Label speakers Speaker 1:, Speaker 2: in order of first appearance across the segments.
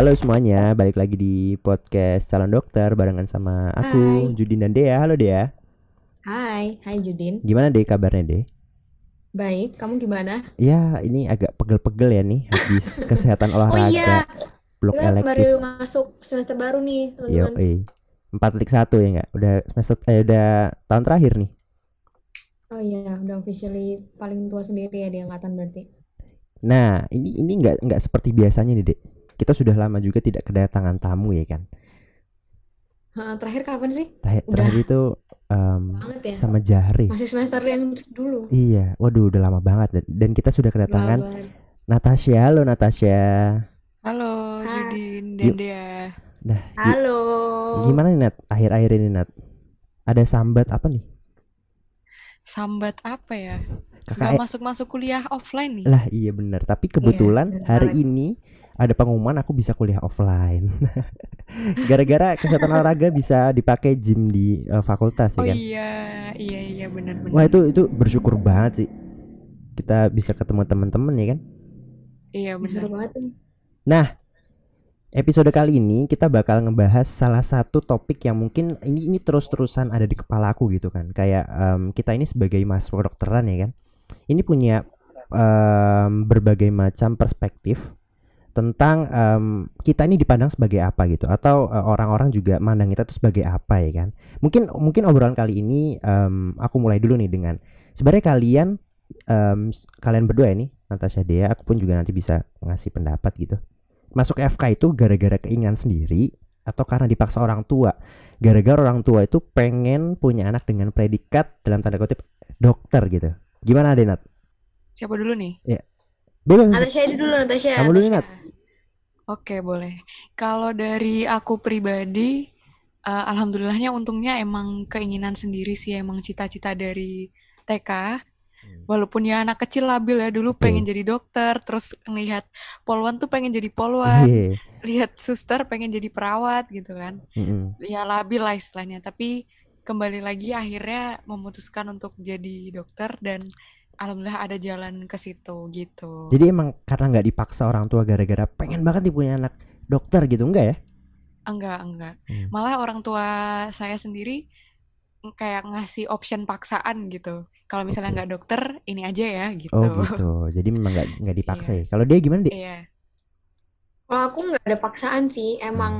Speaker 1: Halo semuanya, balik lagi di podcast Salon Dokter barengan sama aku,
Speaker 2: Hai.
Speaker 1: Judin dan Dea. Halo Dea,
Speaker 2: Hai, hai Judin.
Speaker 1: gimana Dea kabarnya Dea?
Speaker 2: Baik, kamu gimana?
Speaker 1: Ya ini agak pegel-pegel ya nih habis kesehatan
Speaker 2: Oh
Speaker 1: olahraga
Speaker 2: iya,
Speaker 1: blok
Speaker 2: kita
Speaker 1: elektif.
Speaker 2: baru masuk semester baru nih,
Speaker 1: Yo,
Speaker 2: teman-teman.
Speaker 1: eh. 4.1 ya enggak? Udah semester eh udah tahun terakhir nih.
Speaker 2: Oh iya, udah officially paling tua sendiri ya di angkatan berarti.
Speaker 1: Nah, ini ini enggak enggak seperti biasanya nih, Dek. Kita sudah lama juga tidak kedatangan tamu ya kan.
Speaker 2: Terakhir kapan sih?
Speaker 1: Terakhir,
Speaker 2: Udah.
Speaker 1: terakhir itu em,
Speaker 2: Banget ya.
Speaker 1: sama Jahri.
Speaker 2: Masih semester yang dulu.
Speaker 1: Iya, waduh udah lama banget dan- kita sudah kedatangan. Natasha. Halo Natasha.
Speaker 3: Halo,
Speaker 2: Hai.
Speaker 3: Judin dan Dea.
Speaker 1: Nah,
Speaker 2: Halo.
Speaker 1: gimana nih Nat? Akhir-akhir ini Nat. Ada sambat apa nih?
Speaker 3: Sambat apa ya? Gak
Speaker 1: KKN.
Speaker 3: masuk-masuk kuliah offline nih.
Speaker 1: Lah iya benar. Tapi kebetulan
Speaker 2: benar
Speaker 1: hari ini ada pengumuman aku bisa kuliah offline. Gara-gara kesehatan olahraga bisa dipakai gym di eh, fakultas ya
Speaker 3: Oh
Speaker 1: kan.
Speaker 3: iya, iya iya benar-benar.
Speaker 1: Wah itu itu bersyukur banget sih. Kita bisa ketemu teman-teman ya kan.
Speaker 3: Iya benar.
Speaker 2: banget nih.
Speaker 1: Episode kali ini kita bakal ngebahas salah satu topik yang mungkin ini ini terus-terusan ada di kepala aku gitu kan. Kayak em, kita ini sebagai mahasiswa kedokteran ya kan. Ini punya em, berbagai macam perspektif tentang em, kita ini dipandang sebagai apa gitu atau eh, orang-orang juga mandang kita tuh sebagai apa ya kan. Mungkin mungkin obrolan kali ini em, aku mulai dulu nih dengan sebenarnya kalian s- kalian berdua ini Natasha Dea aku pun juga nanti bisa ngasih pendapat gitu masuk FK itu gara-gara keinginan sendiri atau karena dipaksa orang tua. Gara-gara orang tua itu pengen punya anak dengan predikat dalam tanda kutip dokter gitu. Gimana Denat?
Speaker 3: Siapa dulu nih?
Speaker 1: Bebas.
Speaker 2: Natasha aja dulu, Natasha.
Speaker 1: Kamu dulu. Nat.
Speaker 3: Oke, boleh. Kalau dari aku pribadi, eh, alhamdulillahnya untungnya emang keinginan sendiri sih, emang cita-cita dari TK. Walaupun ya anak kecil labil ya dulu
Speaker 1: Betul.
Speaker 3: pengen jadi dokter, terus ngelihat poluan tuh pengen jadi poluan,
Speaker 1: Iya.
Speaker 3: lihat suster pengen jadi perawat gitu kan.
Speaker 1: Mm-mm.
Speaker 3: ya labil lah istilahnya tapi kembali lagi akhirnya memutuskan untuk jadi dokter dan alhamdulillah ada jalan ke situ gitu
Speaker 1: Jadi emang karena nggak dipaksa orang tua gara-gara pengen banget nih punya anak dokter gitu enggak ya?
Speaker 3: enggak enggak
Speaker 1: Hmm.
Speaker 3: malah orang tua saya sendiri ng- kayak ngasih option paksaan gitu kalau misalnya nggak dokter ini aja ya gitu
Speaker 1: Oh gitu. Jadi memang nggak nggak dipaksa
Speaker 3: Iya.
Speaker 1: ya. Kalau dia gimana deh?
Speaker 3: iya
Speaker 2: Kalau aku nggak ada paksaan sih, emang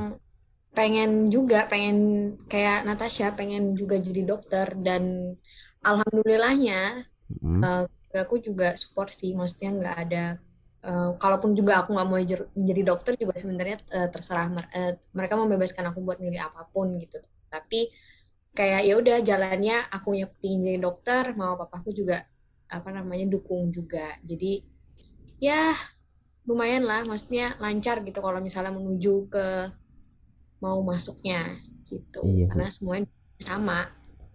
Speaker 2: pengen juga, pengen kayak Natasha, pengen juga jadi dokter dan alhamdulillahnya
Speaker 1: Mm.
Speaker 2: eh, aku juga support sih, maksudnya nggak ada. eh, kalaupun juga aku nggak mau jadi dokter juga sebenarnya eh, terserah mer- eh, mereka membebaskan aku buat milih apa pun gitu. Tapi kayak ya udah jalannya aku yang pingin jadi dokter, mau papaku juga apa namanya dukung juga. Jadi ya lumayan lah, maksudnya lancar gitu kalau misalnya menuju ke mau masuknya gitu.
Speaker 1: Iya.
Speaker 2: Karena semuanya sama.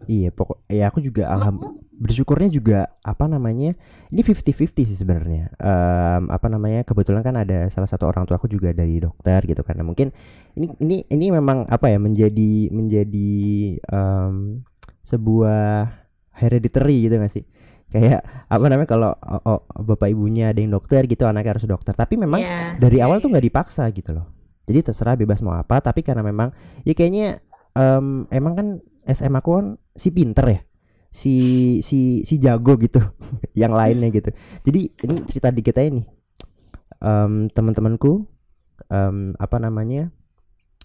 Speaker 1: Iya, pokok ya aku juga alham bersyukurnya juga apa namanya ini 50-50 sih sebenarnya. Em, apa namanya kebetulan kan ada salah satu orang tua aku juga dari dokter gitu karena mungkin ini ini ini memang apa ya menjadi menjadi em, sebuah hereditary gitu gak sih? Kayak apa namanya kalau oh, oh, bapak ibunya ada yang dokter gitu anaknya harus dokter. Tapi memang
Speaker 2: Ya,
Speaker 1: dari awal tuh nggak dipaksa gitu loh. Jadi terserah bebas mau apa tapi karena memang ya kayaknya em, emang kan SMA aku kan si pinter ya si si si jago gitu yang lainnya gitu. Jadi ini cerita dikit aja nih Em, teman-temanku em, apa namanya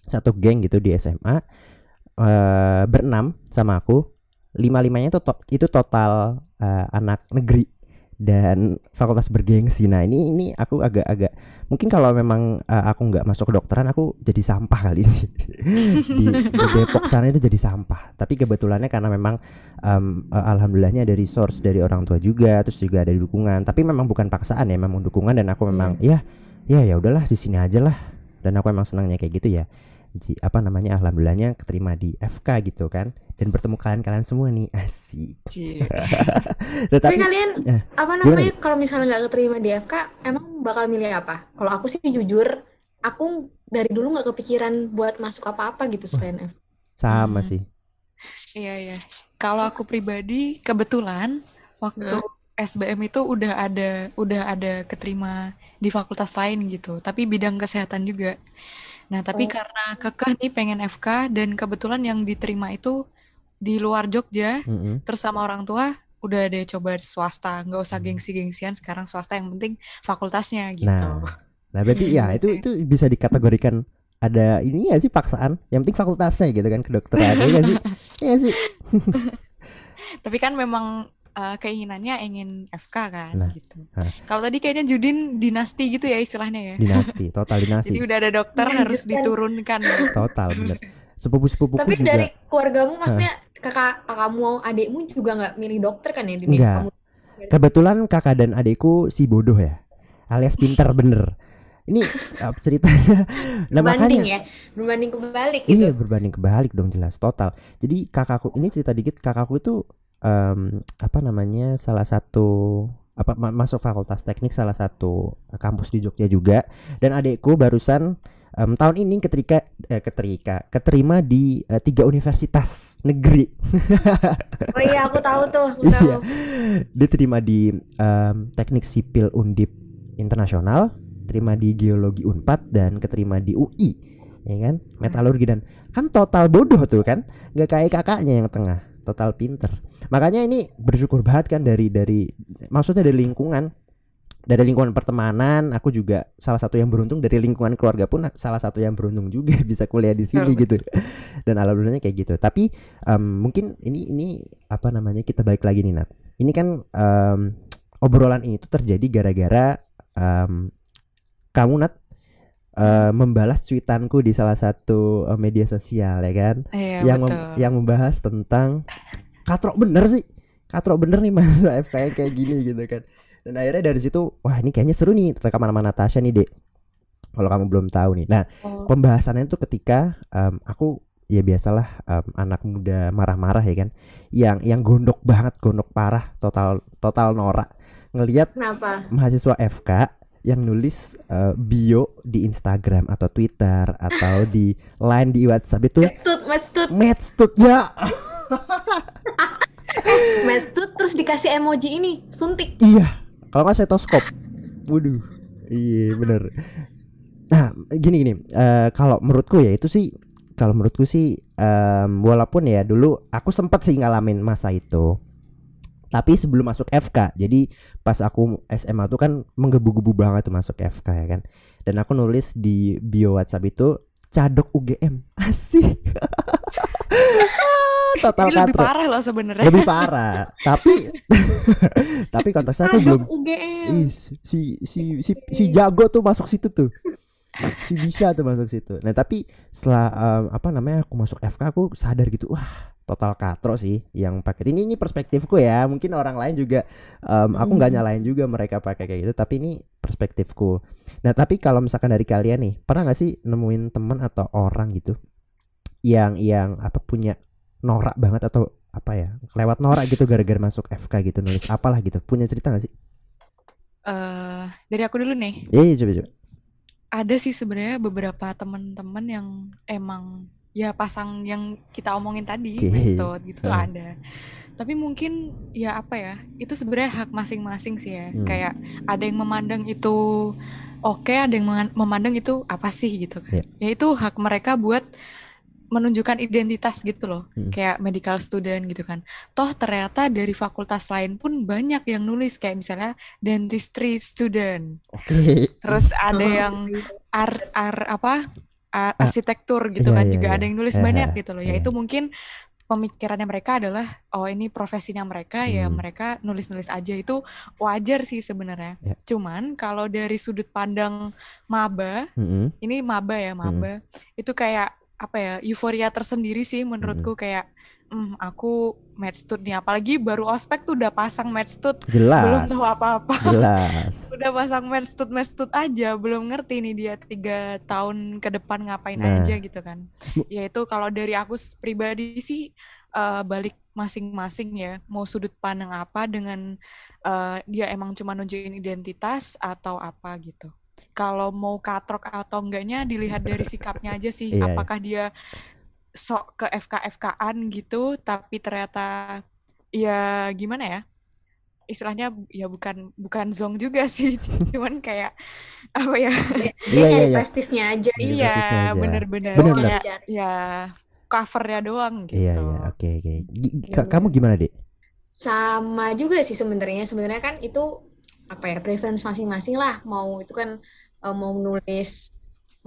Speaker 1: satu geng gitu di SMA eh berenam sama aku. Lima limanya itu to- itu total eh, anak negeri dan fakultas bergengsi. Nah ini ini aku agak-agak mungkin kalau memang eh, aku nggak masuk kedokteran aku jadi sampah kali ini. Di, di Depok sana itu jadi sampah. Tapi kebetulannya karena memang em, eh, alhamdulillahnya ada resource dari orang tua juga terus juga ada dukungan. Tapi memang bukan paksaan ya memang dukungan dan aku memang ya ya ya udahlah di sini aja lah. Dan aku emang senangnya kayak gitu ya apa namanya alhamdulillahnya keterima di FK gitu kan dan bertemu kalian-kalian semua nih asik.
Speaker 2: Tapi kalian
Speaker 1: eh,
Speaker 2: apa
Speaker 1: gimana
Speaker 2: namanya kalau misalnya nggak keterima di FK, emang bakal milih apa? Kalau aku sih jujur, aku dari dulu nggak kepikiran buat masuk apa-apa gitu selain FK.
Speaker 1: sama
Speaker 3: Hmm.
Speaker 1: sih
Speaker 3: Iya, iya. Kalau aku pribadi, kebetulan waktu SBM itu udah ada udah ada keterima di fakultas lain gitu, tapi bidang kesehatan juga. Nah, tapi
Speaker 2: Oh.
Speaker 3: karena kekeh nih pengen FK dan kebetulan yang diterima itu di luar Jogja,
Speaker 1: Mm-mm.
Speaker 3: terus sama orang tua udah deh coba swasta, nggak usah gengsi-gengsian sekarang swasta yang penting fakultasnya gitu.
Speaker 1: Nah, nah berarti ya itu itu bisa dikategorikan ada ini ya sih paksaan. Yang penting fakultasnya gitu kan kedokteran ya sih? Iya sih.
Speaker 3: Tapi kan memang uh, keinginannya ingin FK kan
Speaker 1: Nah,
Speaker 3: gitu.
Speaker 1: nah.
Speaker 3: Kalau tadi kayaknya Judin dinasti gitu ya istilahnya ya.
Speaker 1: Dinasti, total dinasti.
Speaker 3: Jadi udah ada dokter harus
Speaker 2: Melanjutkan.
Speaker 3: diturunkan.
Speaker 1: Total bener. Sepupu-sepupuku
Speaker 2: Tapi
Speaker 1: juga.
Speaker 2: dari keluargamu maksudnya kakak kakakmu adikmu juga nggak milih dokter kan ya di
Speaker 1: Enggak.
Speaker 2: kamu
Speaker 1: Kebetulan kakak dan adikku si bodoh ya. Alias pinter bener. Ini uh, ceritanya. Nah
Speaker 2: berbanding
Speaker 1: makanya
Speaker 2: ya berbanding kebalik gitu
Speaker 1: Iya berbanding kebalik dong jelas total. Jadi kakakku ini cerita dikit kakakku itu em, apa namanya salah satu apa ma- masuk fakultas teknik salah satu kampus di Jogja juga. Dan adikku barusan em, tahun ini keterika eh, keterika keterima di eh, tiga universitas negeri.
Speaker 2: Oh iya aku tahu tuh aku
Speaker 1: Iya.
Speaker 2: tahu.
Speaker 1: Diterima di em, teknik sipil undip internasional terima di geologi unpad dan keterima di UI ya kan? Metalurgi dan kan total bodoh tuh kan? Nggak kayak kakaknya yang tengah total pinter. Makanya ini bersyukur banget kan dari dari maksudnya dari lingkungan. Dari lingkungan pertemanan aku juga salah satu yang beruntung. Dari lingkungan keluarga pun salah satu yang beruntung juga bisa kuliah di sini gitu. dan alhamdulillahnya kayak gitu. Tapi em, mungkin ini ini apa namanya kita balik lagi nih Nat. Ini kan em, obrolan ini tuh terjadi gara-gara em, kamu Nat eh, membalas cuitanku di salah satu eh, media sosial ya kan?
Speaker 3: Iya
Speaker 1: yang mem- yang membahas tentang katrok bener sih. Katrok bener nih mas FKN kayak gini gitu kan. Dan akhirnya dari situ wah ini kayaknya seru nih rekaman sama Natasha nih dek. Kalau kamu belum tahu nih. Nah
Speaker 2: Oh,
Speaker 1: pembahasannya itu ketika em, aku ya biasalah em, anak muda marah-marah ya kan? Yang yang gondok banget gondok parah total total norak. Ngelihat mahasiswa FK yang nulis eh, bio di Instagram atau Twitter atau di line di WhatsApp itu
Speaker 2: Mestut, mestut,
Speaker 1: Medstut ya.
Speaker 2: Mestut terus dikasih emoji ini suntik.
Speaker 1: iya kalau nggak stetoskop waduh iya bener. Nah gini gini eh, kalau menurutku ya itu sih kalau menurutku sih em, walaupun ya dulu aku sempet sih ngalamin masa itu tapi sebelum masuk FK jadi pas aku SMA tuh kan menggebu-gebu banget tuh masuk FK ya kan? Dan aku nulis di bio WhatsApp itu cadok UGM asik. Total
Speaker 3: Ini lebih
Speaker 1: katro
Speaker 3: parah loh sebenarnya.
Speaker 1: lebih parah. Tapi tapi konteksnya aku belum
Speaker 2: UGM.
Speaker 1: Ih, si si si si jago tuh masuk situ tuh. Si bisa tuh masuk situ. Nah tapi setelah em, apa namanya aku masuk FK aku sadar gitu wah total katro sih yang paket ini ini perspektifku ya mungkin orang lain juga em, aku nggak
Speaker 2: Hmm.
Speaker 1: nyalain juga mereka pakai kayak gitu tapi ini perspektifku nah tapi kalau misalkan dari kalian nih pernah nggak sih nemuin teman atau orang gitu yang yang apa punya norak banget atau apa ya lewat norak gitu gara-gara masuk FK gitu nulis apalah gitu punya cerita gak sih
Speaker 3: Eh, dari aku dulu nih.
Speaker 1: Iya, iya, coba coba.
Speaker 3: Ada sih sebenarnya beberapa teman-teman yang emang ya pasang yang kita omongin tadi,
Speaker 1: Oke.
Speaker 3: Mestot gitu tuh
Speaker 1: Ah.
Speaker 3: ada. Tapi mungkin ya apa ya, itu sebenarnya hak masing-masing sih ya.
Speaker 1: Hmm.
Speaker 3: Kayak ada yang memandang itu oke, ada yang memandang itu apa sih gitu kan.
Speaker 1: Iya.
Speaker 3: Ya itu hak mereka buat menunjukkan identitas gitu loh.
Speaker 1: Hmm.
Speaker 3: Kayak medical student gitu kan. Toh ternyata dari fakultas lain pun banyak yang nulis kayak misalnya dentistry student.
Speaker 1: Oke.
Speaker 3: Terus ada
Speaker 2: Oh,
Speaker 3: yang ar, ar apa
Speaker 1: Ah,
Speaker 3: arsitektur gitu
Speaker 1: iya,
Speaker 3: kan
Speaker 1: iya,
Speaker 3: juga
Speaker 1: iya.
Speaker 3: ada yang nulis
Speaker 1: Eh,
Speaker 3: banyak
Speaker 1: eh,
Speaker 3: gitu loh.
Speaker 1: iya.
Speaker 3: Ya itu mungkin pemikirannya mereka adalah oh ini profesinya mereka ya
Speaker 1: Hmm.
Speaker 3: mereka nulis-nulis aja itu wajar sih sebenarnya.
Speaker 1: Ya.
Speaker 3: Cuman kalau dari sudut pandang maba,
Speaker 1: Mm-mm.
Speaker 3: ini maba ya maba, itu kayak apa ya euforia tersendiri sih menurutku kayak hmm, aku medstud nih apalagi baru ospek tuh udah pasang medstud belum
Speaker 1: Jelas.
Speaker 3: tahu apa-apa
Speaker 1: Jelas.
Speaker 3: udah pasang medstut medstut aja belum ngerti nih dia tiga tahun ke depan ngapain
Speaker 1: Nah.
Speaker 3: aja gitu kan ya itu kalau dari aku pribadi sih eh, balik masing-masing ya mau sudut pandang apa dengan eh, dia emang cuma nunjukin identitas atau apa gitu kalau mau katrok atau enggaknya dilihat dari sikapnya aja sih
Speaker 1: iya.
Speaker 3: apakah dia sok ke FK FKan gitu tapi ternyata ya gimana ya istilahnya ya bukan bukan zong juga sih cuman kayak apa ya
Speaker 1: Iya, iya, iya.
Speaker 2: prestisnya aja
Speaker 1: Iya,
Speaker 3: iya bener-bener kayak ya covernya doang gitu
Speaker 1: Iya, iya, oke, oke.
Speaker 2: Iya,
Speaker 1: ka- Kamu gimana, Dek?
Speaker 2: sama juga sih sebenarnya sebenarnya kan itu apa ya preference masing-masing lah mau itu kan eh, mau nulis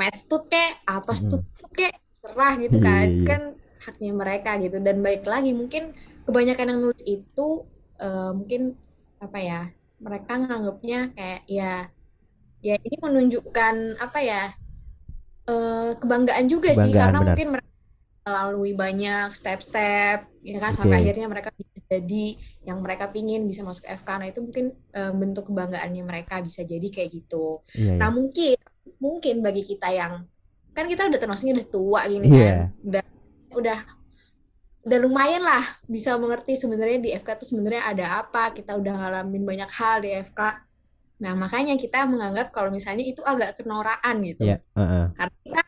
Speaker 2: matstud kayak apa
Speaker 1: Mm.
Speaker 2: stud kayak serah gitu
Speaker 1: Iya,
Speaker 2: kan
Speaker 1: iya, iya.
Speaker 2: kan haknya mereka gitu dan baik lagi mungkin kebanyakan yang nulis itu eh, mungkin apa ya mereka nganggapnya kayak ya ya ini menunjukkan apa ya eh, kebanggaan juga sih
Speaker 1: Kebanggaan,
Speaker 2: karena
Speaker 1: benar.
Speaker 2: mungkin mereka melalui banyak step-step ya kan sampai
Speaker 1: Oke.
Speaker 2: akhirnya mereka bisa jadi yang mereka pingin bisa masuk FK nah itu mungkin eh, bentuk kebanggaannya mereka bisa jadi kayak gitu
Speaker 1: Iya,
Speaker 2: nah mungkin mungkin bagi kita yang kan kita udah termasuknya udah tua gini
Speaker 1: Iya.
Speaker 2: kan. Udah udah udah lumayan lah bisa mengerti sebenarnya di FK tuh sebenarnya ada apa. Kita udah ngalamin banyak hal di FK nah makanya kita menganggap kalau misalnya itu agak kenoraan gitu.
Speaker 1: Iya, heeh.
Speaker 2: karena kita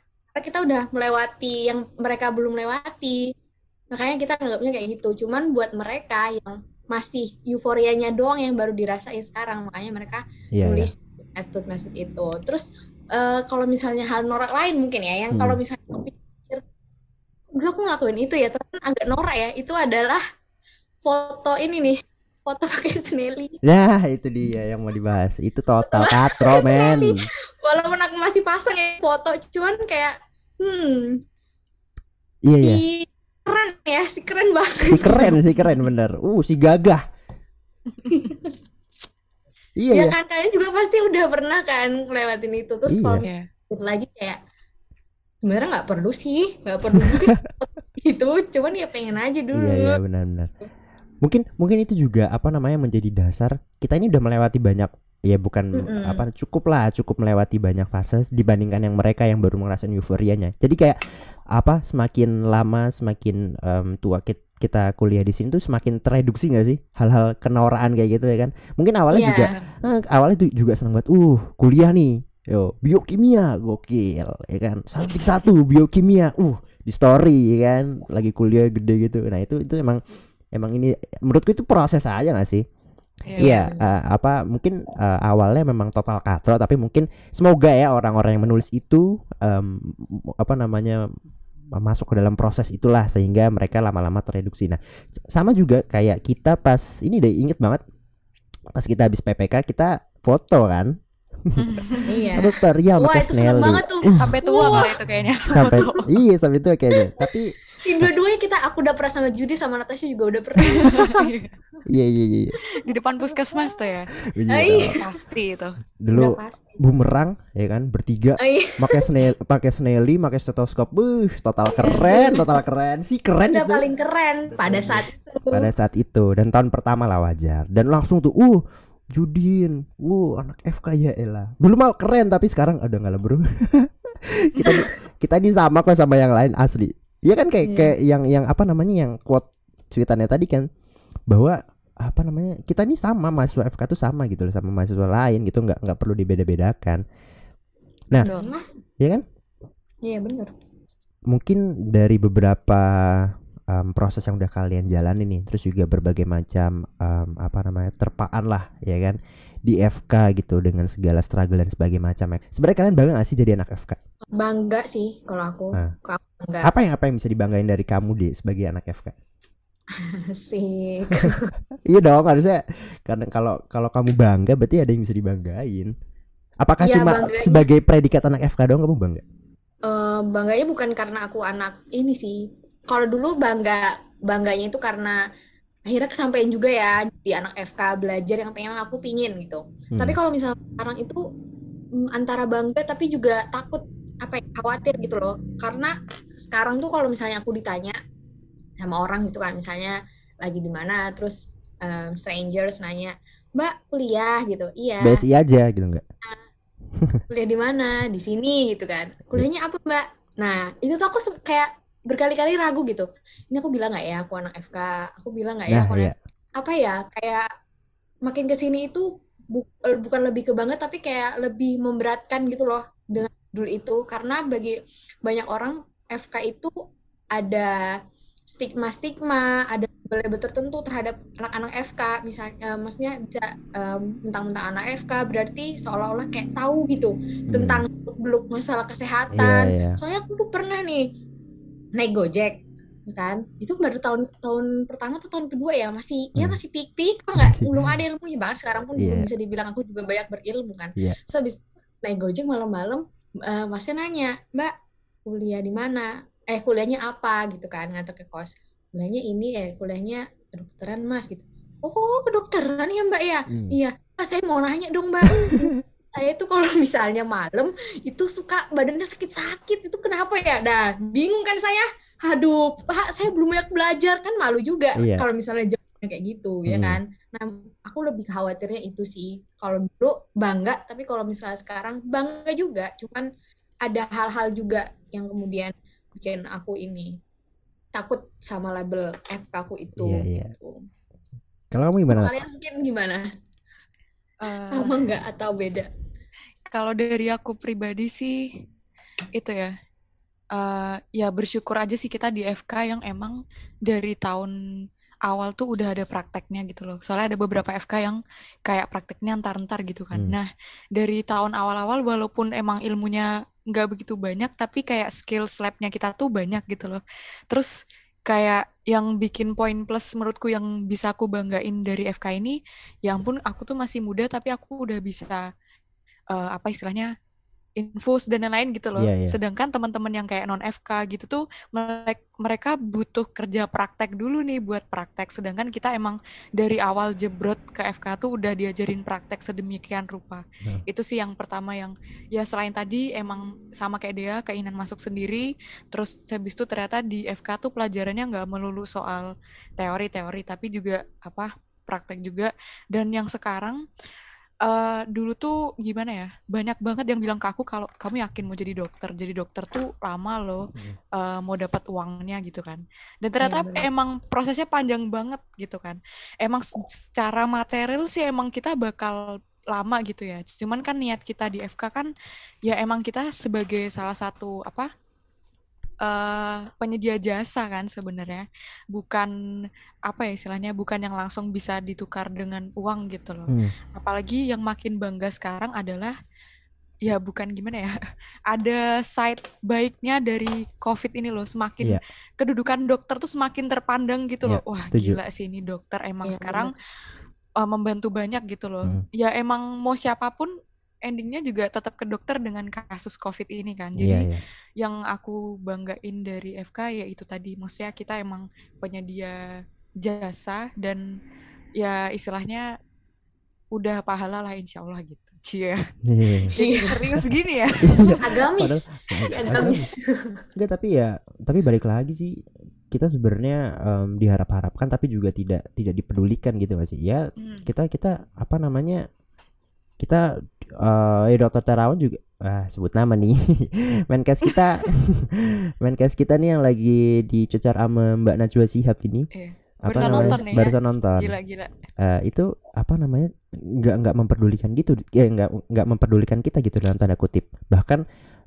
Speaker 2: kita udah melewati yang mereka belum lewati. Makanya kita anggapnya kayak gitu. Cuman buat mereka yang masih euforianya doang yang baru dirasain sekarang. Makanya mereka
Speaker 1: Iya, iya.
Speaker 2: tulis attitude masuk itu. Terus eh, kalau misalnya hal norak lain mungkin ya yang
Speaker 1: Hmm.
Speaker 2: kalau misalnya aku pikir dulu aku ngelakuin itu ya tapi agak norak ya itu adalah foto ini nih foto pakai Snelly
Speaker 1: Nah, itu dia yang mau dibahas. Itu total katro, men.
Speaker 2: walaupun aku masih pasang ya foto cuman kayak hmm
Speaker 1: Iya, iya.
Speaker 2: si keren ya si keren banget
Speaker 1: Si keren, si keren bener. Uh, si gagah. Iya,
Speaker 2: ya
Speaker 1: iya.
Speaker 2: kan kalian juga pasti udah pernah kan ngelewatin itu terus
Speaker 1: Iya.
Speaker 2: kalau misalnya lagi kayak sebenarnya nggak perlu sih nggak perlu juga foto itu cuman ya pengen aja dulu
Speaker 1: Iya, iya, benar-benar. Mungkin mungkin itu juga apa namanya menjadi dasar kita ini udah melewati banyak ya bukan
Speaker 2: Mm-mm.
Speaker 1: apa cukup lah cukup melewati banyak fase dibandingkan yang mereka yang baru ngerasain euforianya. Jadi kayak apa semakin lama semakin em, tua kita, kita kuliah di sini tuh semakin tereduksi nggak sih hal-hal kenoraan kayak gitu ya kan? Mungkin awalnya
Speaker 2: Iya.
Speaker 1: juga eh, awalnya tuh juga seneng banget. Uh, kuliah nih. Yo, biokimia gokil ya kan. Satu satu biokimia. Uh, di story ya kan. Lagi kuliah gede gitu. Nah, itu itu emang emang ini menurutku itu proses aja gak sih? Iya, eh, apa mungkin eh, awalnya memang total katro tapi mungkin semoga ya orang-orang yang menulis itu em, apa namanya masuk ke dalam proses itulah sehingga mereka lama-lama tereduksi. Nah, sama juga kayak kita pas ini deh inget banget pas kita habis PPK kita foto kan.
Speaker 2: iya
Speaker 1: Dokter ya
Speaker 2: wah itu seneng banget tuh
Speaker 3: sampai tua
Speaker 2: Wah,
Speaker 3: kali itu kayaknya
Speaker 1: Sampai
Speaker 3: foto.
Speaker 1: iya sampai itu kayaknya. Tapi
Speaker 2: di dua-duanya kita aku udah pernah sama Judi sama Natasha juga udah pernah
Speaker 1: iya iya iya. iya.
Speaker 3: di depan puskesmas tuh ya
Speaker 1: Iya,
Speaker 2: Ai.
Speaker 3: pasti itu
Speaker 1: Dulu
Speaker 2: pasti
Speaker 1: bumerang ya kan bertiga
Speaker 2: Oh, iya.
Speaker 1: pakai snel pakai snelly pakai stetoskop buh total keren total keren sih keren
Speaker 2: udah
Speaker 1: itu
Speaker 2: paling keren pada saat itu
Speaker 1: pada saat itu dan tahun pertama lah wajar dan langsung tuh uh Judin, uh anak FK ya Ella. Dulu mah keren tapi sekarang udah nggak lah bro. kita kita ini sama kok sama yang lain asli. Iya kan kayak
Speaker 2: Iya.
Speaker 1: kayak yang yang apa namanya yang quote cuitannya tadi kan bahwa apa namanya kita ini sama mahasiswa FK tuh sama gitu loh sama mahasiswa lain gitu nggak nggak perlu dibeda-bedakan. Nah.
Speaker 2: Nah,
Speaker 1: Ya kan?
Speaker 2: iya bener
Speaker 1: mungkin dari beberapa em, proses yang udah kalian jalani nih, terus juga berbagai macam em, apa namanya terpaan lah, ya kan di FK gitu dengan segala struggle dan sebagainya macam. Sebenarnya kalian bangga gak sih jadi anak FK?
Speaker 2: Bangga sih kalau aku
Speaker 1: Ah.
Speaker 2: kalau aku bangga
Speaker 1: Apa yang apa yang bisa dibanggain dari kamu deh sebagai anak FK?
Speaker 2: sih
Speaker 1: Iya dong harusnya karena kalau kalau kamu bangga berarti ada yang bisa dibanggain. Apakah
Speaker 2: Iya,
Speaker 1: cuma
Speaker 2: bangganya-
Speaker 1: sebagai predikat anak FK doang kamu bangga?
Speaker 2: Eh, bangganya bukan karena aku anak ini sih. Kalau dulu bangga bangganya itu karena akhirnya kesampaian juga ya di anak FK belajar yang pengen aku pingin gitu.
Speaker 1: Hmm.
Speaker 2: Tapi kalau misalnya sekarang itu mm, antara bangga tapi juga takut ya, khawatir gitu loh. Karena sekarang tuh kalau misalnya aku ditanya sama orang gitu kan misalnya lagi di mana terus em, strangers nanya, "Mbak, kuliah?" gitu. Iya.
Speaker 1: BSI aja gitu enggak?
Speaker 2: kuliah di mana di sini gitu kan kuliahnya apa mbak nah itu tuh aku kayak berkali-kali ragu gitu ini aku bilang nggak ya aku anak FK aku bilang nggak ya
Speaker 1: Nah,
Speaker 2: aku anak
Speaker 1: iya.
Speaker 2: apa ya kayak makin ke sini itu bu- bukan lebih ke banget tapi kayak lebih memberatkan gitu loh dengan dulu itu karena bagi banyak orang FK itu ada stigma-stigma, ada label tertentu terhadap anak-anak FK, misalnya, uh, maksudnya bisa um, tentang-tentang anak FK berarti seolah-olah kayak tahu gitu hmm. tentang beluk masalah kesehatan. Yeah, yeah. Soalnya aku pernah nih naik Gojek, kan? Itu baru tahun tahun pertama atau tahun kedua ya masih ya hmm. ya masih pik-pik nggak belum ada ilmunya banget sekarang pun yeah. belum bisa dibilang aku juga banyak berilmu kan. Yeah. So habis naik Gojek malam-malam uh, masnya nanya, "Mbak, kuliah di mana?" eh kuliahnya apa? Gitu kan ngantar ke kos. Kuliahnya ini eh kuliahnya kedokteran mas gitu. Oh kedokteran ya mbak ya? Hmm. iya. Ah, saya mau nanya dong mbak. Saya tuh kalau misalnya malam itu suka badannya sakit-sakit itu kenapa ya? Dah bingung kan saya? Aduh pak saya belum banyak belajar kan malu juga iya. kalau misalnya jawabnya kayak gitu ya hmm. ya kan nah aku lebih khawatirnya itu sih kalau dulu bangga tapi kalau misalnya sekarang bangga juga cuman ada hal-hal juga yang kemudian bikin aku ini takut sama label FK aku itu. Iya, iya. Gitu.
Speaker 1: Kalau kamu gimana?
Speaker 2: Kalian mungkin gimana? Uh, sama nggak atau beda?
Speaker 3: Kalau dari aku pribadi sih itu ya, uh, ya bersyukur aja sih kita di FK yang emang dari tahun awal tuh udah ada prakteknya gitu loh. Soalnya ada beberapa FK yang kayak prakteknya antar-antar gitu kan. Hmm. Nah, dari tahun awal-awal walaupun emang ilmunya nggak begitu banyak tapi kayak skill labnya kita tuh banyak gitu loh terus kayak yang bikin poin plus menurutku yang bisa aku banggain dari FK ini ya ampun aku tuh masih muda tapi aku udah bisa uh, apa istilahnya infus dan lain-lain gitu loh. Yeah, yeah. Sedangkan teman-teman yang kayak non FK gitu tuh mereka butuh kerja praktek dulu nih buat praktek. Sedangkan kita emang dari awal jebrot ke FK tuh udah diajarin praktek sedemikian rupa. Yeah. Itu sih yang pertama yang ya selain tadi emang sama kayak dia keinginan masuk sendiri. Terus habis itu ternyata di FK tuh pelajarannya nggak melulu soal teori-teori tapi juga apa praktek juga. Dan yang sekarang uh, dulu tuh gimana ya banyak banget yang bilang ke aku kalau kamu yakin mau jadi dokter jadi dokter tuh lama loh uh, mau dapat uangnya gitu kan. Dan ternyata ya, emang prosesnya panjang banget gitu kan. Emang secara material sih emang kita bakal lama gitu ya. Cuman kan niat kita di FK kan ya emang kita sebagai salah satu apa uh, penyedia jasa kan sebenarnya bukan apa ya istilahnya bukan yang langsung bisa ditukar dengan uang gitu loh hmm. apalagi yang makin bangga sekarang adalah ya bukan gimana ya ada side baiknya dari covid ini loh semakin yeah. kedudukan dokter tuh semakin terpandang gitu yeah, loh wah setuju. gila sih ini dokter emang yeah, sekarang uh, membantu banyak gitu loh hmm. ya emang mau siapa pun endingnya juga tetap ke dokter dengan kasus COVID ini kan. Iya, Jadi yeah, yeah. yang aku banggain dari FK ya itu tadi, maksudnya kita emang penyedia jasa dan ya istilahnya udah pahala lah insya Allah gitu. Cia. Yeah. Jadi serius gini ya.
Speaker 2: Iya. agamis. agamis.
Speaker 1: Enggak tapi ya, tapi balik lagi sih kita sebenarnya um, diharap-harapkan tapi juga tidak tidak dipedulikan gitu masih ya hmm. kita kita apa namanya kita uh, ya dokter Terawan juga ah, sebut nama nih. Menkes kita menkes kita nih yang lagi dicecar sama Mbak Najwa Sihab ini. Eh,
Speaker 3: apa barusan namanya? nonton nih,
Speaker 1: barusan ya? nonton.
Speaker 3: Gila gila.
Speaker 1: Uh, itu apa namanya? Nggak nggak memperdulikan gitu ya nggak nggak memperdulikan kita gitu dalam tanda kutip. Bahkan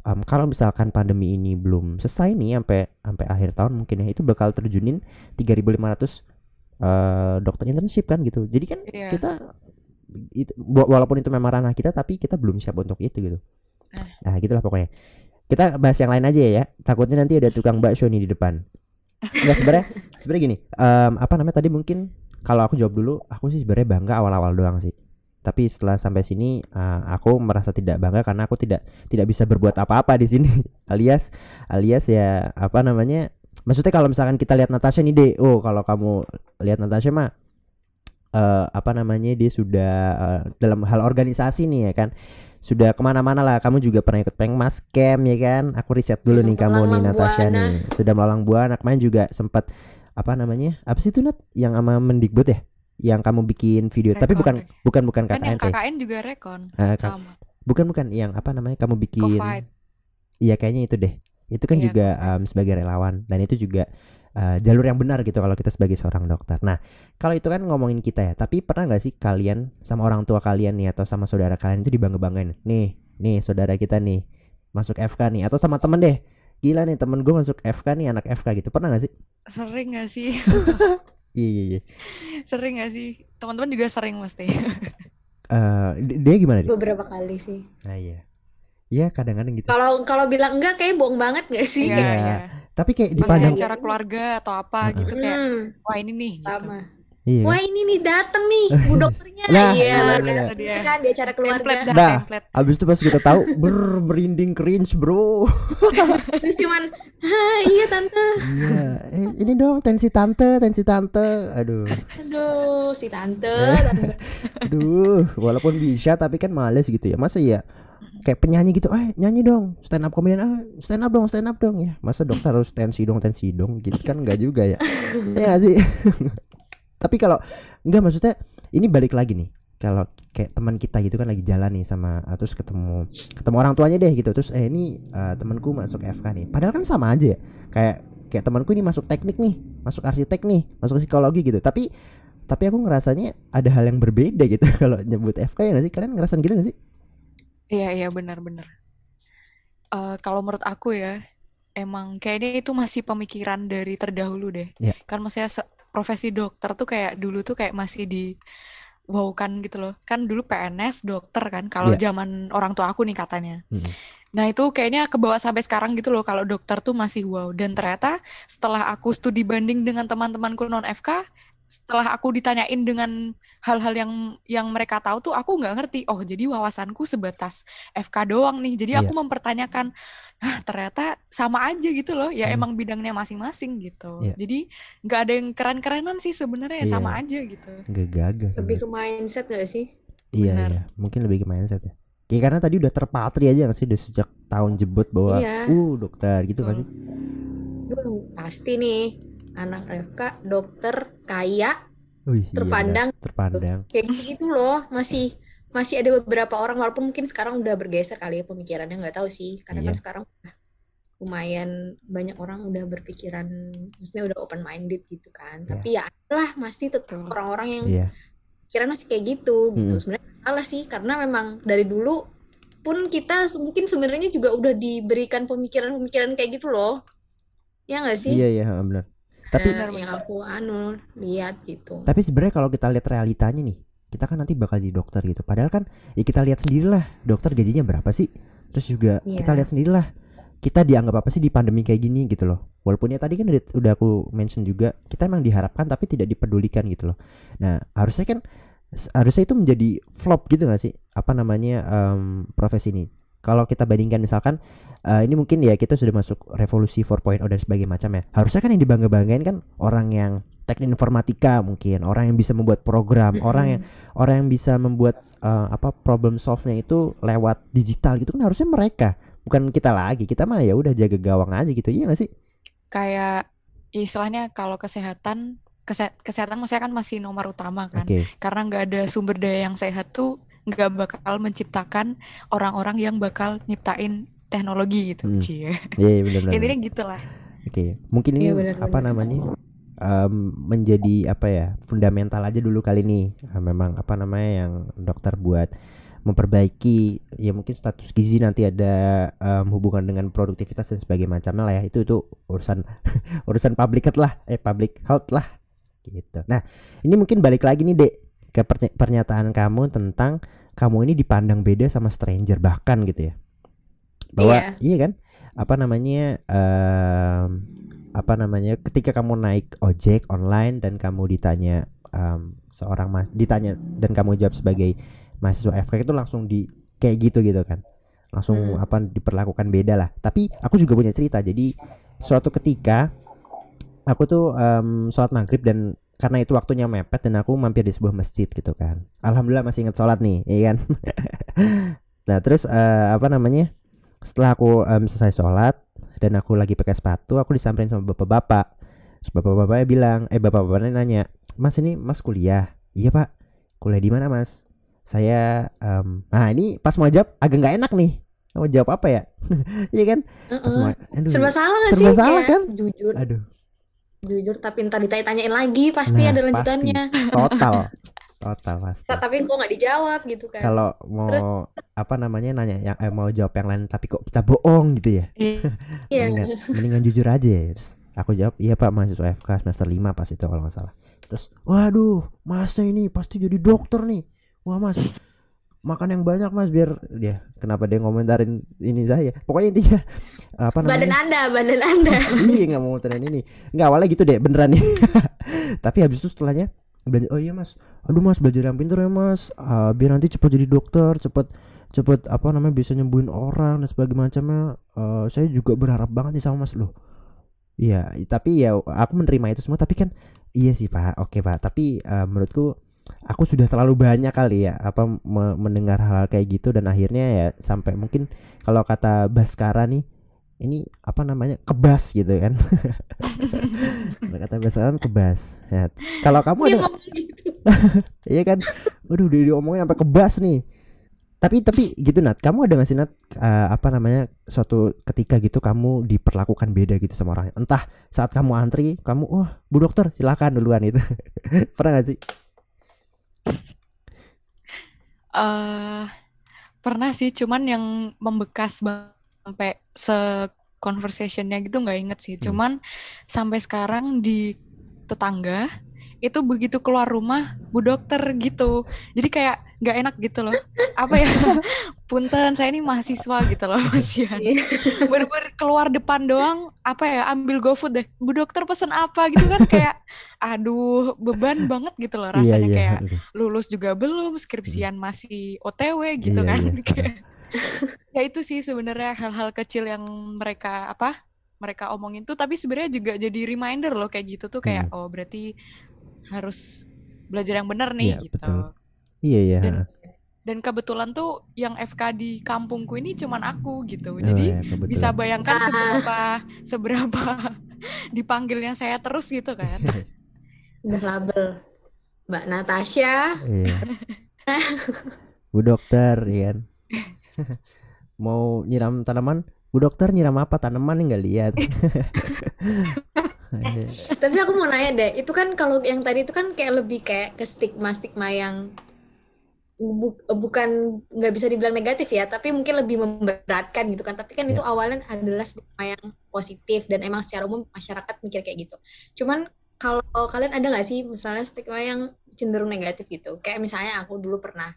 Speaker 1: um, kalau misalkan pandemi ini belum selesai nih sampai sampai akhir tahun mungkin ya itu bakal terjunin 3.500 uh, dokter internship kan gitu. Jadi kan yeah. kita itu walaupun itu memang ranah kita tapi kita belum siap untuk itu gitu. Eh. nah gitulah pokoknya. Kita bahas yang lain aja ya takutnya nanti ada tukang bakso nih di depan. Enggak sebenarnya sebenarnya gini um, apa namanya tadi mungkin kalau aku jawab dulu aku sih sebenarnya bangga awal-awal doang sih. Tapi setelah sampai sini uh, aku merasa tidak bangga karena aku tidak tidak bisa berbuat apa-apa di sini. Alias alias ya apa namanya maksudnya kalau misalkan kita lihat Natasha nih deh oh kalau kamu lihat Natasha mah uh, apa namanya dia sudah uh, dalam hal organisasi nih ya kan sudah ke mana-mana lah. Kamu juga pernah ikut pengmas camp ya kan? Aku riset dulu nih kamu nih Natasha buana. nih. Sudah melalang buana. Kemarin juga sempat apa namanya apa sih itu Nat? Yang sama Mendikbud ya? Yang kamu bikin video. Rekon. tapi bukan bukan bukan
Speaker 3: KKN kan yang KKN juga rekon. Uh, sama.
Speaker 1: Bukan bukan. Yang apa namanya kamu bikin. Iya kayaknya itu deh. Itu kan iya, juga um, sebagai relawan. Dan itu juga uh, jalur yang benar gitu kalau kita sebagai seorang dokter. Nah, kalau itu kan ngomongin kita ya, tapi pernah nggak sih kalian sama orang tua kalian nih atau sama saudara kalian itu dibangga-banggain? Nih, nih saudara kita nih masuk FK nih atau sama temen deh gila nih temen gue masuk FK nih anak FK gitu pernah gak sih
Speaker 3: Sering gak sih?
Speaker 1: iya iya iya
Speaker 3: Sering gak sih? Teman-teman juga sering pasti.
Speaker 1: Eh, di- dia gimana dia
Speaker 2: beberapa kali sih
Speaker 1: nah iya Iya kadang-kadang gitu
Speaker 2: kalau kalau bilang enggak kayak bohong banget gak sih
Speaker 3: Iya,
Speaker 1: Iya.
Speaker 3: iya.
Speaker 1: tapi kayak
Speaker 3: Pas
Speaker 1: dipandang
Speaker 3: acara keluarga atau apa
Speaker 1: Heeh.
Speaker 3: gitu kayak,
Speaker 2: Hmm,
Speaker 3: wah ini nih gitu.
Speaker 2: sama
Speaker 1: iya
Speaker 2: wah ini nih dateng nih bu dokternya
Speaker 1: Nah,
Speaker 2: iya
Speaker 1: iya, iya.
Speaker 3: Dia.
Speaker 2: kan di acara keluarga
Speaker 3: Template dah,
Speaker 1: Dah.
Speaker 3: template.
Speaker 1: abis itu pas kita tahu ber merinding cringe bro
Speaker 2: Terus cuman "Hah, iya tante
Speaker 1: iya eh, ini dong tensi tante tensi tante aduh
Speaker 2: aduh si tante tante
Speaker 1: aduh walaupun bisa tapi kan males gitu ya masa ya kayak penyanyi gitu eh nyanyi dong stand up comedian ah stand up dong stand up dong. Ya masa dokter harus tensi dong tensi dong? Gitu kan nggak juga ya. Ya sih? Tapi kalau nggak maksudnya ini balik lagi nih. Kalau kayak teman kita gitu kan lagi jalan nih sama ah, terus ketemu ketemu orang tuanya deh gitu. Terus eh ini eh, temanku masuk FK nih. Padahal kan sama aja ya. Kayak kayak temanku ini masuk teknik nih masuk arsitek nih masuk psikologi gitu. Tapi tapi aku ngerasanya ada hal yang berbeda gitu kalau nyebut FK ya nggak sih? Kalian ngerasain gitu gak sih
Speaker 3: Iya, iya benar-benar. Eh, kalau menurut aku ya, emang kayaknya itu masih pemikiran dari terdahulu deh.
Speaker 1: Iya.
Speaker 3: Kan maksudnya profesi dokter tuh kayak dulu tuh kayak masih di wow kan gitu loh. Kan dulu PNS dokter kan kalau
Speaker 1: Iya.
Speaker 3: zaman orang tua aku nih katanya.
Speaker 1: Mm-mm.
Speaker 3: Nah, itu kayaknya ke bawah sampai sekarang gitu loh kalau dokter tuh masih wow. Dan ternyata setelah aku studi banding dengan teman-temanku non FK, setelah aku ditanyain dengan hal-hal yang yang mereka tahu tuh aku nggak ngerti. Oh, jadi wawasanku sebatas FK doang nih. Jadi aku mempertanyakan, ah ternyata sama aja gitu loh. Ya
Speaker 1: Hmm.
Speaker 3: emang bidangnya masing-masing gitu.
Speaker 1: Iya.
Speaker 3: Jadi nggak ada yang keren-kerenan sih sebenarnya ya
Speaker 1: Iya.
Speaker 3: sama aja gitu.
Speaker 1: Gak gagah
Speaker 2: lebih ke mindset gak sih
Speaker 1: Iya
Speaker 3: benar.
Speaker 1: iya mungkin lebih ke mindset ya Ya karena tadi udah terpatri aja gak sih udah sejak tahun jebut bahwa
Speaker 2: Iya.
Speaker 1: uh dokter gitu gak sih?
Speaker 2: Duh, pasti nih anak FK dokter kaya
Speaker 1: Wih, iya
Speaker 2: Terpandang.
Speaker 1: benar. terpandang.
Speaker 2: kayak gitu loh masih masih ada beberapa orang walaupun mungkin sekarang udah bergeser kali ya pemikirannya nggak tahu sih karena kan
Speaker 1: Iya.
Speaker 2: sekarang udah lumayan banyak orang udah berpikiran maksudnya udah open minded gitu kan
Speaker 1: Iya.
Speaker 2: tapi ya lah masih tetap orang-orang yang
Speaker 1: Iya.
Speaker 2: pikiran masih kayak gitu gitu
Speaker 1: Mm-mm.
Speaker 2: sebenarnya salah sih karena memang dari dulu pun kita mungkin sebenarnya juga udah diberikan pemikiran-pemikiran kayak gitu loh ya nggak sih
Speaker 1: Iya iya ha, benar. Tapi
Speaker 2: Nah,
Speaker 3: Benar,
Speaker 2: yang aku anu lihat gitu
Speaker 1: tapi sebenarnya kalau kita lihat realitanya nih, kita kan nanti bakal jadi dokter gitu. Padahal kan ya kita lihat sendirilah dokter gajinya berapa sih? Terus juga kita
Speaker 2: Iya.
Speaker 1: lihat sendirilah kita dianggap apa sih di pandemi kayak gini gitu loh. Walaupun ya tadi kan udah, udah aku mention juga kita emang diharapkan tapi tidak dipedulikan gitu loh. Nah harusnya kan harusnya itu menjadi flop gitu gak sih? Apa namanya em, profesi ini? Kalau kita bandingkan misalkan eh, ini mungkin ya kita sudah masuk revolusi 4.0 dan sebagainya macam ya. Harusnya kan yang dibangga-banggain kan orang yang teknik informatika mungkin, orang yang bisa membuat program, orang yang orang yang bisa membuat eh, apa problem solve-nya itu lewat digital gitu kan harusnya mereka bukan kita lagi kita mah ya udah jaga gawang aja gitu iya gak sih
Speaker 3: Kayak istilahnya kalau kesehatan kese- kesehatan maksudnya kan masih nomor utama kan.
Speaker 1: oke
Speaker 3: karena nggak ada sumber daya yang sehat tuh nggak bakal menciptakan orang-orang yang bakal nyiptain teknologi gitu.
Speaker 1: Hmm.
Speaker 3: cie.
Speaker 1: Iya iya, benar benar.
Speaker 3: Intinya gitulah.
Speaker 1: Oke mungkin ini
Speaker 2: Iya, benar,
Speaker 1: apa
Speaker 2: benar.
Speaker 1: namanya em, menjadi apa ya fundamental aja dulu kali ini. Eh, memang apa namanya yang dokter buat memperbaiki ya mungkin status gizi nanti ada em, hubungan dengan produktivitas dan sebagainya macamnya lah ya. Itu itu urusan urusan public health lah eh public health lah gitu. Nah ini mungkin balik lagi nih dek ke pernya- pernyataan kamu tentang kamu ini dipandang beda sama stranger bahkan gitu ya. Bahwa
Speaker 2: Iya.
Speaker 1: iya kan? Apa namanya em, apa namanya ketika kamu naik ojek online dan kamu ditanya em, seorang mas ditanya dan kamu jawab sebagai mahasiswa FK itu langsung di kayak gitu gitu kan. Langsung
Speaker 2: Hmm.
Speaker 1: apa diperlakukan beda lah. Tapi aku juga punya cerita. Jadi suatu ketika aku tuh em, sholat maghrib dan karena itu waktunya mepet dan aku mampir di sebuah masjid gitu kan. Alhamdulillah masih ingat sholat nih iya kan? Nah terus eh, apa namanya? Setelah aku em, selesai sholat dan aku lagi pakai sepatu aku disamperin sama bapak-bapak. Terus bapak-bapaknya bilang eh bapak-bapaknya nanya mas ini mas kuliah? Iya pak. Kuliah di mana mas? Saya em, nah ini pas mau jawab agak nggak enak nih. Mau jawab apa ya? Iya kan? Pas
Speaker 2: Heeh.
Speaker 1: mau aduh
Speaker 2: serba salah gak
Speaker 1: Serba
Speaker 2: sih?
Speaker 1: salah
Speaker 2: Kayak
Speaker 1: kan?
Speaker 2: jujur.
Speaker 1: Aduh
Speaker 2: jujur tapi ntar ditanya-tanyain lagi pasti
Speaker 1: Nah,
Speaker 2: ada
Speaker 1: pasti.
Speaker 2: lanjutannya
Speaker 1: total. Total pasti.
Speaker 2: Tapi kok nggak dijawab gitu kan?
Speaker 1: Kalau mau Terus, apa namanya nanya yang eh, mau jawab yang lain tapi kok kita bohong gitu ya?
Speaker 2: Iya.
Speaker 1: Mendingan, mendingan jujur aja ya. Terus aku jawab iya pak mahasiswa FK semester 5 pas itu kalau nggak salah. Terus waduh masa ini pasti jadi dokter nih. Wah mas makan yang banyak mas biar dia kenapa dia ngomentarin ini saya? Pokoknya intinya apa namanya?
Speaker 2: Badan anda badan anda.
Speaker 1: Iya nggak mau ngomentarin ini. Nggak awalnya gitu deh beneran. Nih tapi habis itu setelahnya oh iya mas. Aduh mas belajar yang pintar ya mas. Uh, biar nanti cepat jadi dokter cepat cepat apa namanya bisa nyembuhin orang dan sebagainya macamnya. Uh, saya juga berharap banget nih sama mas loh. Iya tapi ya aku menerima itu semua tapi kan iya sih pak. Oke pak. Tapi uh, menurutku aku sudah terlalu banyak kali ya apa me mendengar hal, hal kayak gitu dan akhirnya ya sampai mungkin kalau kata Baskara nih ini apa namanya kebas gitu kan. Kata Baskara kan kebas. Ya. kalau kamu ada gitu. iya kan? Waduh udah diomongin sampai kebas nih. Tapi tapi gitu Nat. Kamu ada nggak sih Nat uh, apa namanya suatu ketika gitu kamu diperlakukan beda gitu sama orang entah saat kamu antri kamu oh bu dokter silakan duluan itu pernah gak sih
Speaker 3: uh, pernah sih, cuman yang membekas sampai se-conversation-nya gitu nggak inget sih. Hmm. Cuman sampai sekarang di tetangga itu begitu keluar rumah bu dokter gitu jadi kayak nggak enak gitu loh apa ya punten saya ini mahasiswa gitu loh masihan iya. bener-bener keluar depan doang apa ya ambil gofood deh bu dokter pesen apa gitu kan kayak aduh beban banget gitu loh rasanya iya, iya. kayak lulus juga belum skripsian masih otw gitu iya, kan iya. kayak ya itu sih sebenarnya hal-hal kecil yang mereka apa mereka omongin tuh tapi sebenarnya juga jadi reminder loh kayak gitu tuh kayak hmm. oh berarti harus belajar yang benar nih ya, gitu. Betul.
Speaker 1: Iya iya.
Speaker 3: Dan, dan kebetulan tuh yang FK di kampungku ini cuman aku gitu. Oh, Jadi ya, bisa bayangkan ah. seberapa seberapa dipanggilnya saya terus gitu kan.
Speaker 2: Udah label Mbak Natasha.
Speaker 1: Iya. Bu dokter, ya. Mau nyiram tanaman? Bu dokter nyiram apa tanaman nggak lihat.
Speaker 2: eh, tapi aku mau nanya deh, itu kan kalau yang tadi itu kan kayak lebih kayak ke stigma-stigma yang bu bukan nggak bisa dibilang negatif ya, tapi mungkin lebih memberatkan gitu kan. Tapi kan yeah. itu ya. awalnya adalah stigma yang positif dan emang secara umum masyarakat mikir kayak gitu. Cuman kalau kalian ada nggak sih misalnya stigma yang cenderung negatif gitu? Kayak misalnya aku dulu pernah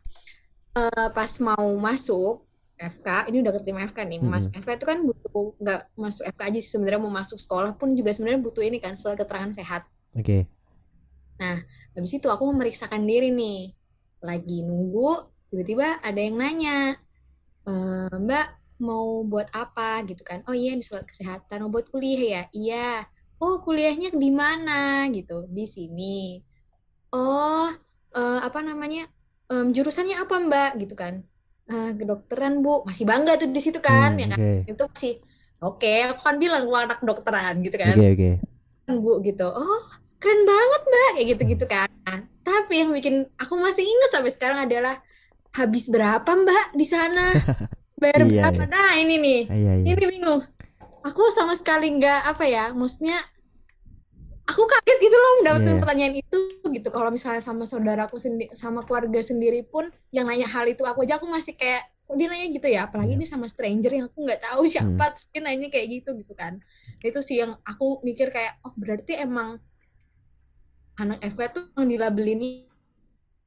Speaker 2: uh, pas mau masuk FK ini udah keterima FK nih hmm. masuk FK itu kan butuh nggak masuk FK aja sih sebenarnya mau masuk sekolah pun juga sebenarnya butuh ini kan surat keterangan sehat.
Speaker 1: Oke. Okay.
Speaker 2: nah habis itu aku memeriksakan diri nih. Lagi nunggu tiba-tiba ada yang nanya e, Mbak mau buat apa? Gitu kan. Oh iya di surat kesehatan mau buat kuliah ya? Iya. Oh kuliahnya di mana? Gitu. Di sini. Oh uh, apa namanya um, jurusannya apa Mbak? Gitu kan uh, kedokteran bu. Masih bangga tuh di situ kan hmm, ya kan? okay. itu sih oke okay, aku kan bilang gua anak kedokteran gitu kan.
Speaker 1: Okay, okay.
Speaker 2: bu gitu. Oh keren banget mbak kayak gitu gitu kan. Nah, tapi yang bikin aku masih ingat sampai sekarang adalah habis berapa mbak di sana? Bayar iya, berapa? iya. nah ini nih. Iya, iya. ini bingung. Aku sama sekali nggak apa ya maksudnya aku kaget gitu loh mendapatkan yeah. pertanyaan itu gitu kalau misalnya sama saudaraku sendiri sama keluarga sendiri pun yang nanya hal itu aku aja aku masih kayak kok dia nanya gitu ya apalagi yeah. ini sama stranger yang aku nggak tahu siapa hmm. terus dia nanya kayak gitu gitu kan itu sih yang aku mikir kayak oh berarti emang anak FK tuh yang dilabelin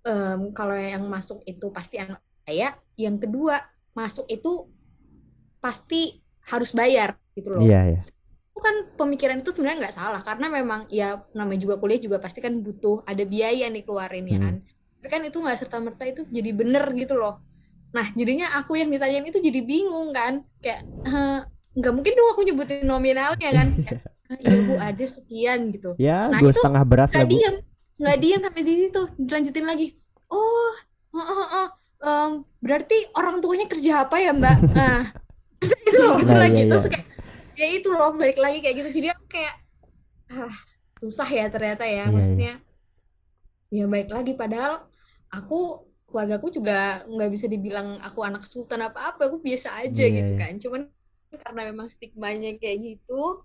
Speaker 2: um, kalau yang masuk itu pasti anak saya yang kedua masuk itu pasti harus bayar gitu loh
Speaker 1: yeah, yeah
Speaker 2: kan pemikiran itu sebenarnya nggak salah karena memang ya namanya juga kuliah juga pasti kan butuh ada biaya yang dikeluarin ya hmm. kan? Tapi kan itu nggak serta merta itu jadi bener gitu loh. Nah jadinya aku yang ditanyain itu jadi bingung kan? Kayak nggak mungkin dong aku nyebutin nominalnya kan? Ya bu ada sekian gitu.
Speaker 1: Ya nah, gue setengah beras
Speaker 2: nggak diem nggak diem sampai di situ. Dilanjutin lagi oh oh, oh, oh um, berarti orang tuanya kerja apa ya mbak? Nah itu loh nah, lagi iya, iya. kayak ya itu loh balik lagi kayak gitu jadi aku kayak ah, susah ya ternyata ya yeah, maksudnya yeah. ya baik lagi padahal aku keluargaku juga nggak bisa dibilang aku anak sultan apa apa aku biasa aja yeah, gitu yeah. kan cuman karena memang stigmanya kayak gitu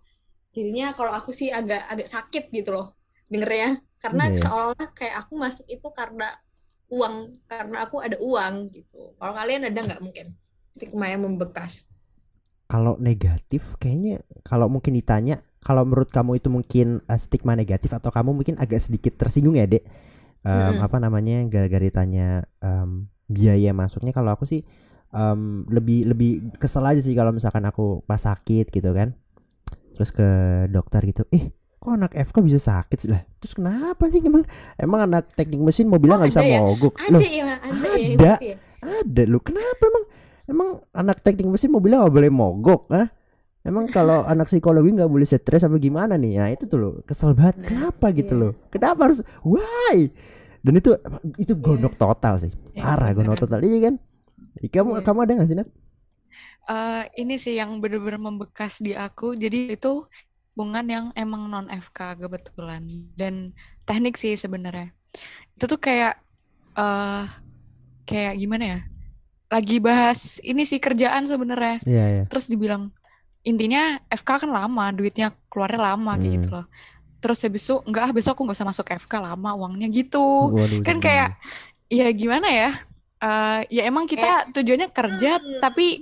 Speaker 2: jadinya kalau aku sih agak agak sakit gitu loh dengernya karena yeah. seolah-olah kayak aku masuk itu karena uang karena aku ada uang gitu kalau kalian ada nggak mungkin stigma yang membekas
Speaker 1: kalau negatif kayaknya kalau mungkin ditanya kalau menurut kamu itu mungkin uh, stigma negatif atau kamu mungkin agak sedikit tersinggung ya dek um,
Speaker 2: Mm-mm.
Speaker 1: apa namanya gara-gara ditanya um, biaya masuknya kalau aku sih um, lebih lebih kesel aja sih kalau misalkan aku pas sakit gitu kan terus ke dokter gitu eh kok anak FK bisa sakit sih lah terus kenapa sih emang emang anak teknik mesin mobilnya
Speaker 2: Oh,
Speaker 1: nggak bisa
Speaker 2: ada ya?
Speaker 1: mogok
Speaker 2: ada
Speaker 1: loh
Speaker 2: ya ada, ya yang
Speaker 1: ada.
Speaker 2: ya?
Speaker 1: ada lu kenapa emang emang anak teknik mesin mobilnya nggak boleh mogok ah emang kalau anak psikologi nggak boleh stres apa gimana nih nah itu tuh lo kesel banget
Speaker 2: Nah,
Speaker 1: kenapa gitu
Speaker 2: iya.
Speaker 1: loh kenapa harus why dan itu itu gondok total sih
Speaker 3: Iya,
Speaker 1: parah gondok total iya kan kamu
Speaker 2: Iya.
Speaker 1: kamu ada nggak sih Nat?
Speaker 3: Eh, ini sih yang bener-bener membekas di aku. Jadi itu hubungan yang emang non FK kebetulan dan teknik sih sebenarnya. Itu tuh kayak eh kayak gimana ya? Lagi bahas ini sih kerjaan sebenarnya.
Speaker 1: iya iya
Speaker 3: Terus dibilang intinya FK kan lama, duitnya keluarnya lama kayak gitu
Speaker 1: Hmm.
Speaker 3: loh. Terus habis itu enggak ah besok aku nggak usah masuk FK lama uangnya gitu.
Speaker 1: Waduh,
Speaker 3: Kan kayak ya gimana ya? Eh ya emang kita tujuannya kerja
Speaker 2: Hmm.
Speaker 3: tapi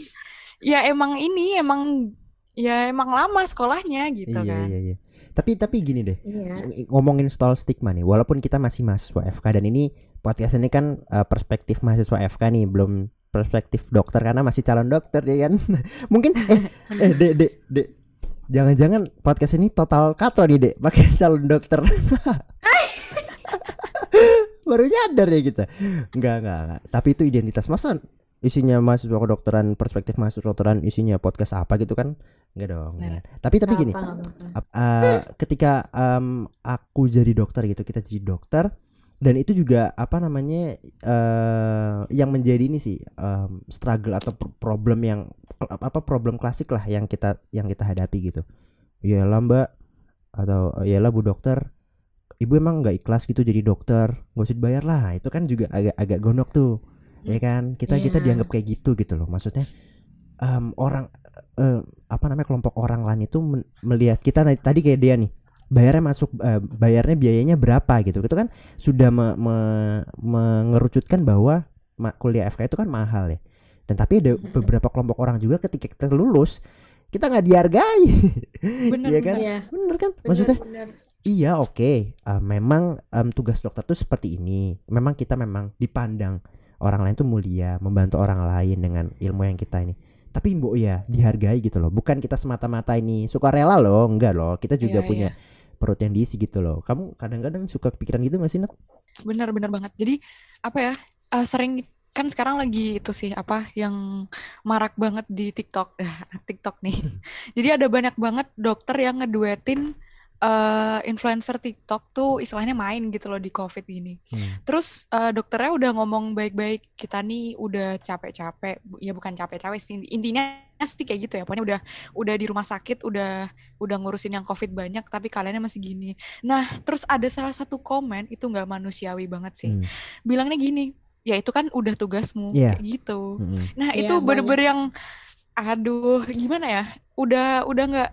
Speaker 3: ya emang ini emang ya emang lama sekolahnya gitu
Speaker 1: iya
Speaker 3: kan.
Speaker 1: iya iya tapi tapi gini deh
Speaker 2: iya
Speaker 1: ng- ngomongin soal stigma nih walaupun kita masih mahasiswa FK dan ini podcast ini kan uh, perspektif mahasiswa FK nih belum perspektif dokter karena masih calon dokter ya kan? Mungkin eh eh dek dek dek. Jangan-jangan podcast ini total katro nih dek pakai calon dokter. Baru nyadar ya kita. Enggak enggak enggak tapi itu identitas. Masa isinya mahasiswa kedokteran perspektif mahasiswa kedokteran isinya podcast apa gitu kan? Enggak dong enggak. tapi tapi gini.
Speaker 2: Apa,
Speaker 1: uh, ketika um, aku jadi dokter gitu kita jadi dokter dan itu juga apa namanya eh yang menjadi ini sih um, struggle atau pro- problem yang apa problem klasik lah yang kita yang kita hadapi gitu. Iyalah mbak atau iyalah bu dokter ibu emang nggak ikhlas gitu jadi dokter nggak usah dibayar lah. Itu kan juga agak agak gonok tuh ya kan? Kita kita
Speaker 2: Iya.
Speaker 1: dianggap kayak gitu gitu loh. Maksudnya em, orang eh, apa namanya kelompok orang lain itu melihat kita na- tadi kayak dia nih bayarnya masuk eh, bayarnya biayanya berapa gitu. Itu kan sudah me- me- mengerucutkan bahwa kuliah FK itu kan mahal ya. Dan tapi ada beberapa kelompok orang juga ketika kita lulus kita nggak dihargai.
Speaker 3: Bener,
Speaker 1: Iya kan?
Speaker 3: bener.
Speaker 2: Iya,
Speaker 1: bener kan? Maksudnya
Speaker 2: benar.
Speaker 1: Iya oke. Eh, Memang em, tugas dokter tuh seperti ini. Memang kita memang dipandang Orang lain tuh mulia Membantu orang lain dengan ilmu yang kita ini. Tapi mbok ya dihargai gitu loh. Bukan kita semata-mata ini suka rela loh Enggak loh. Kita juga
Speaker 3: Iya,
Speaker 1: punya perut yang diisi gitu loh Kamu kadang-kadang suka kepikiran gitu gak sih Nat?
Speaker 3: Bener bener banget. Jadi apa ya? eh, sering kan sekarang lagi itu sih apa yang marak banget di TikTok. Dah, TikTok nih. Jadi ada banyak banget dokter yang ngeduetin eh, influencer TikTok tuh istilahnya main gitu loh di COVID ini.
Speaker 1: Hmm.
Speaker 3: Terus eh, dokternya udah ngomong baik-baik, kita nih udah capek-capek, ya bukan capek-capek sih, intinya sih kayak gitu ya. Pokoknya udah udah di rumah sakit, udah udah ngurusin yang COVID banyak, tapi kaliannya masih gini. Nah, terus ada salah satu komen itu nggak manusiawi banget sih.
Speaker 1: Hmm.
Speaker 3: Bilangnya gini, ya itu kan udah tugasmu,
Speaker 1: Iya.
Speaker 3: kayak gitu.
Speaker 1: Mm-mm.
Speaker 3: Nah,
Speaker 2: Iya,
Speaker 3: itu
Speaker 2: banyak.
Speaker 3: bener-bener yang, aduh, gimana ya? Udah udah nggak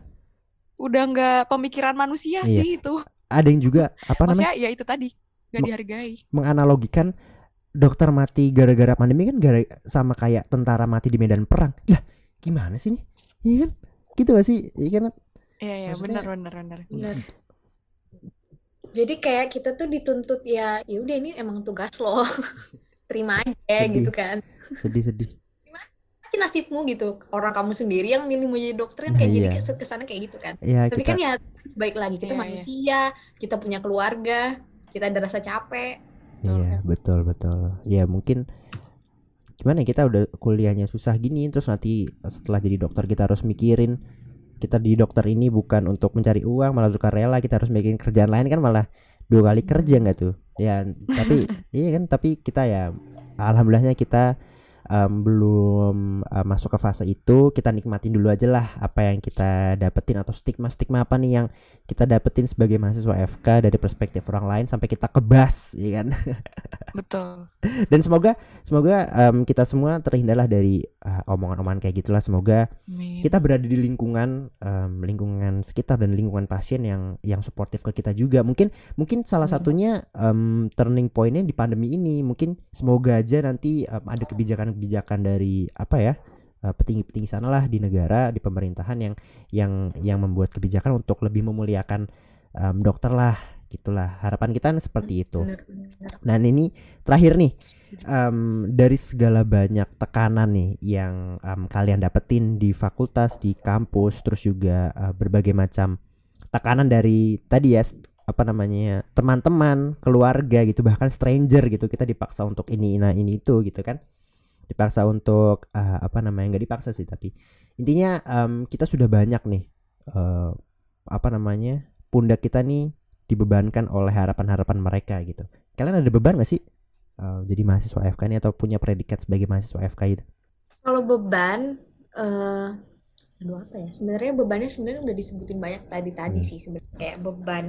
Speaker 3: udah nggak pemikiran manusia
Speaker 1: Iya.
Speaker 3: sih itu.
Speaker 1: Ada yang juga Apa namanya
Speaker 3: Maksudnya ya itu tadi nggak dihargai.
Speaker 1: Menganalogikan Dokter mati gara-gara pandemi kan gara sama kayak tentara mati di medan perang Lah gimana sih nih? Iya kan? Gitu gak sih? Iya kan?
Speaker 3: Iya, iya, bener, bener, bener.
Speaker 2: Benar. Jadi kayak kita tuh dituntut ya, ya udah ini emang tugas lo. Terima aja
Speaker 1: Sedih.
Speaker 2: gitu kan.
Speaker 1: Sedih-sedih
Speaker 2: Aja nasibmu gitu. Orang kamu sendiri yang milih mau jadi dokter
Speaker 1: Nah,
Speaker 2: kan kayak jadi
Speaker 1: iya.
Speaker 2: kes- kesannya kayak gitu kan.
Speaker 1: Ya
Speaker 2: Tapi
Speaker 1: kita
Speaker 2: kan ya baik lagi kita
Speaker 3: Iya, iya.
Speaker 2: manusia, kita punya keluarga, kita ada rasa capek.
Speaker 1: Iya betul betul. Ya mungkin gimana ya, kita udah kuliahnya susah gini terus nanti setelah jadi dokter kita harus mikirin kita di dokter ini bukan untuk mencari uang malah suka rela kita harus mikirin kerjaan lain kan malah dua kali kerja nggak tuh ya tapi iya kan tapi kita ya alhamdulillahnya kita em, belum eh, masuk ke fase itu kita nikmatin dulu aja lah apa yang kita dapetin atau stigma stigma apa nih yang kita dapetin sebagai mahasiswa FK dari perspektif orang lain sampai kita kebas ya kan
Speaker 3: Betul.
Speaker 1: Dan semoga semoga um, kita semua terhindarlah dari uh, omongan-omongan kayak gitulah. Semoga
Speaker 3: Amin.
Speaker 1: kita berada di lingkungan um, lingkungan sekitar dan lingkungan pasien yang yang suportif ke kita juga. Mungkin mungkin salah
Speaker 2: Hmm.
Speaker 1: satunya um, turning pointnya di pandemi ini. Mungkin semoga aja nanti um, ada kebijakan-kebijakan dari apa ya uh, petinggi-petinggi sana lah di negara di pemerintahan yang yang yang membuat kebijakan untuk lebih memuliakan um, dokter lah gitulah harapan kita seperti itu.
Speaker 2: Bener-bener.
Speaker 1: Nah ini terakhir nih em, dari segala banyak tekanan nih yang em, kalian dapetin di fakultas, di kampus, terus juga eh, berbagai macam tekanan dari tadi ya apa namanya teman-teman, keluarga gitu bahkan stranger gitu kita dipaksa untuk ini ini ini itu gitu kan dipaksa untuk eh, apa namanya nggak dipaksa sih tapi intinya em, kita sudah banyak nih eh, apa namanya pundak kita nih dibebankan oleh harapan-harapan mereka gitu kalian ada beban gak sih eh, jadi mahasiswa FK ini atau punya predikat sebagai mahasiswa FK itu
Speaker 2: Kalau beban, eh aduh apa ya? Sebenarnya bebannya sebenarnya udah disebutin banyak tadi tadi
Speaker 1: Hmm.
Speaker 2: sih sebenarnya kayak beban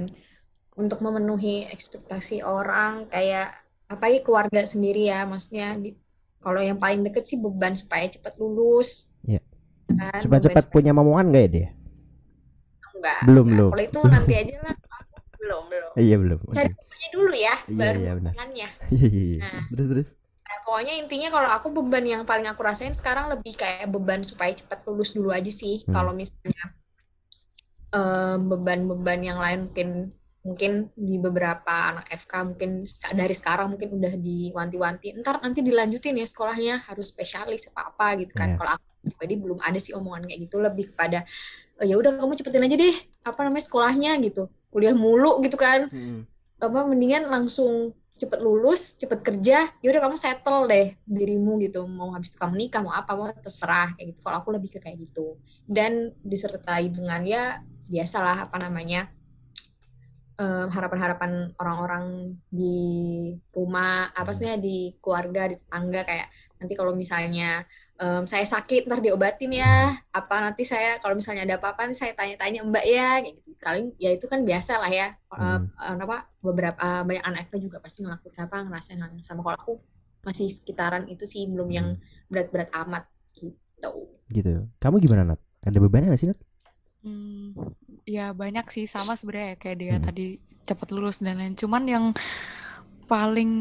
Speaker 2: untuk memenuhi ekspektasi orang kayak apalagi keluarga sendiri ya, maksudnya di, kalau yang paling deket sih beban supaya cepat lulus,
Speaker 1: Iya.
Speaker 2: kan?
Speaker 1: supaya
Speaker 2: Beban
Speaker 1: cepat
Speaker 2: supaya
Speaker 1: punya momongan gak ya dia
Speaker 2: enggak,
Speaker 1: belum
Speaker 2: enggak.
Speaker 1: belum
Speaker 2: Kalau itu nanti aja lah, belum belum.
Speaker 1: iya belum
Speaker 2: Cari dulu ya,
Speaker 1: Iya,
Speaker 2: baru
Speaker 1: iya, benar. Iya, iya, iya.
Speaker 2: Nah.
Speaker 1: terus terus
Speaker 2: Nah, pokoknya intinya kalau aku beban yang paling aku rasain sekarang lebih kayak beban supaya cepat lulus dulu aja sih.
Speaker 1: Hmm.
Speaker 2: Kalau misalnya em, beban-beban yang lain mungkin mungkin di beberapa anak FK mungkin dari sekarang mungkin udah diwanti-wanti. Ntar nanti dilanjutin ya sekolahnya harus spesialis apa apa gitu kan.
Speaker 1: Iya.
Speaker 2: Kalau aku pribadi belum ada sih omongan kayak gitu lebih kepada "Oh, ya udah kamu cepetin aja deh apa namanya sekolahnya gitu. Kuliah mulu gitu kan apa mendingan langsung cepet lulus, cepet kerja, ya udah kamu settle deh dirimu gitu. Mau habis itu kamu nikah, mau apa, mau terserah kayak gitu. Kalau aku lebih ke kayak gitu. Dan disertai dengan ya biasalah apa namanya em, harapan-harapan orang-orang di rumah, apa sih di keluarga, di tetangga kayak nanti kalau misalnya em, saya sakit ntar diobatin ya, apa nanti saya kalau misalnya ada apa-apa nanti saya tanya-tanya Mbak ya, kayak gitu. Kali ya itu kan biasa lah ya.
Speaker 1: Hmm.
Speaker 2: Eh, apa beberapa eh, banyak anak itu juga pasti ngelakuin apa ngerasain hal sama. Kalau aku masih sekitaran itu sih belum yang berat-berat amat gitu.
Speaker 1: gitu kamu gimana Nat ada bebannya gak sih Nat
Speaker 3: Hmm, ya banyak sih sama sebenarnya ya kayak dia
Speaker 1: Hmm.
Speaker 3: tadi cepat lulus dan lain. Cuman yang paling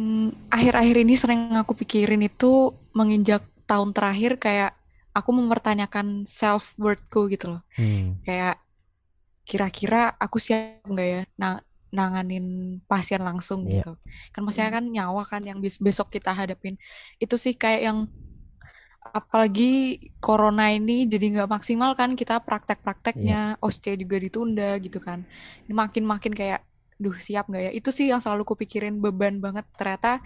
Speaker 3: akhir-akhir ini sering aku pikirin itu menginjak tahun terakhir kayak aku mempertanyakan self worthku gitu loh.
Speaker 1: Hmm.
Speaker 3: Kayak kira-kira aku siap nggak ya na- nanganin pasien langsung
Speaker 1: Iya.
Speaker 3: gitu. Kan maksudnya kan nyawa kan yang besok kita hadapin. Itu sih kayak yang apalagi corona ini jadi nggak maksimal kan kita praktek-prakteknya, OSCE juga ditunda gitu kan. Ini makin-makin kayak, duh siap nggak ya? Itu sih yang selalu kupikirin beban banget. Ternyata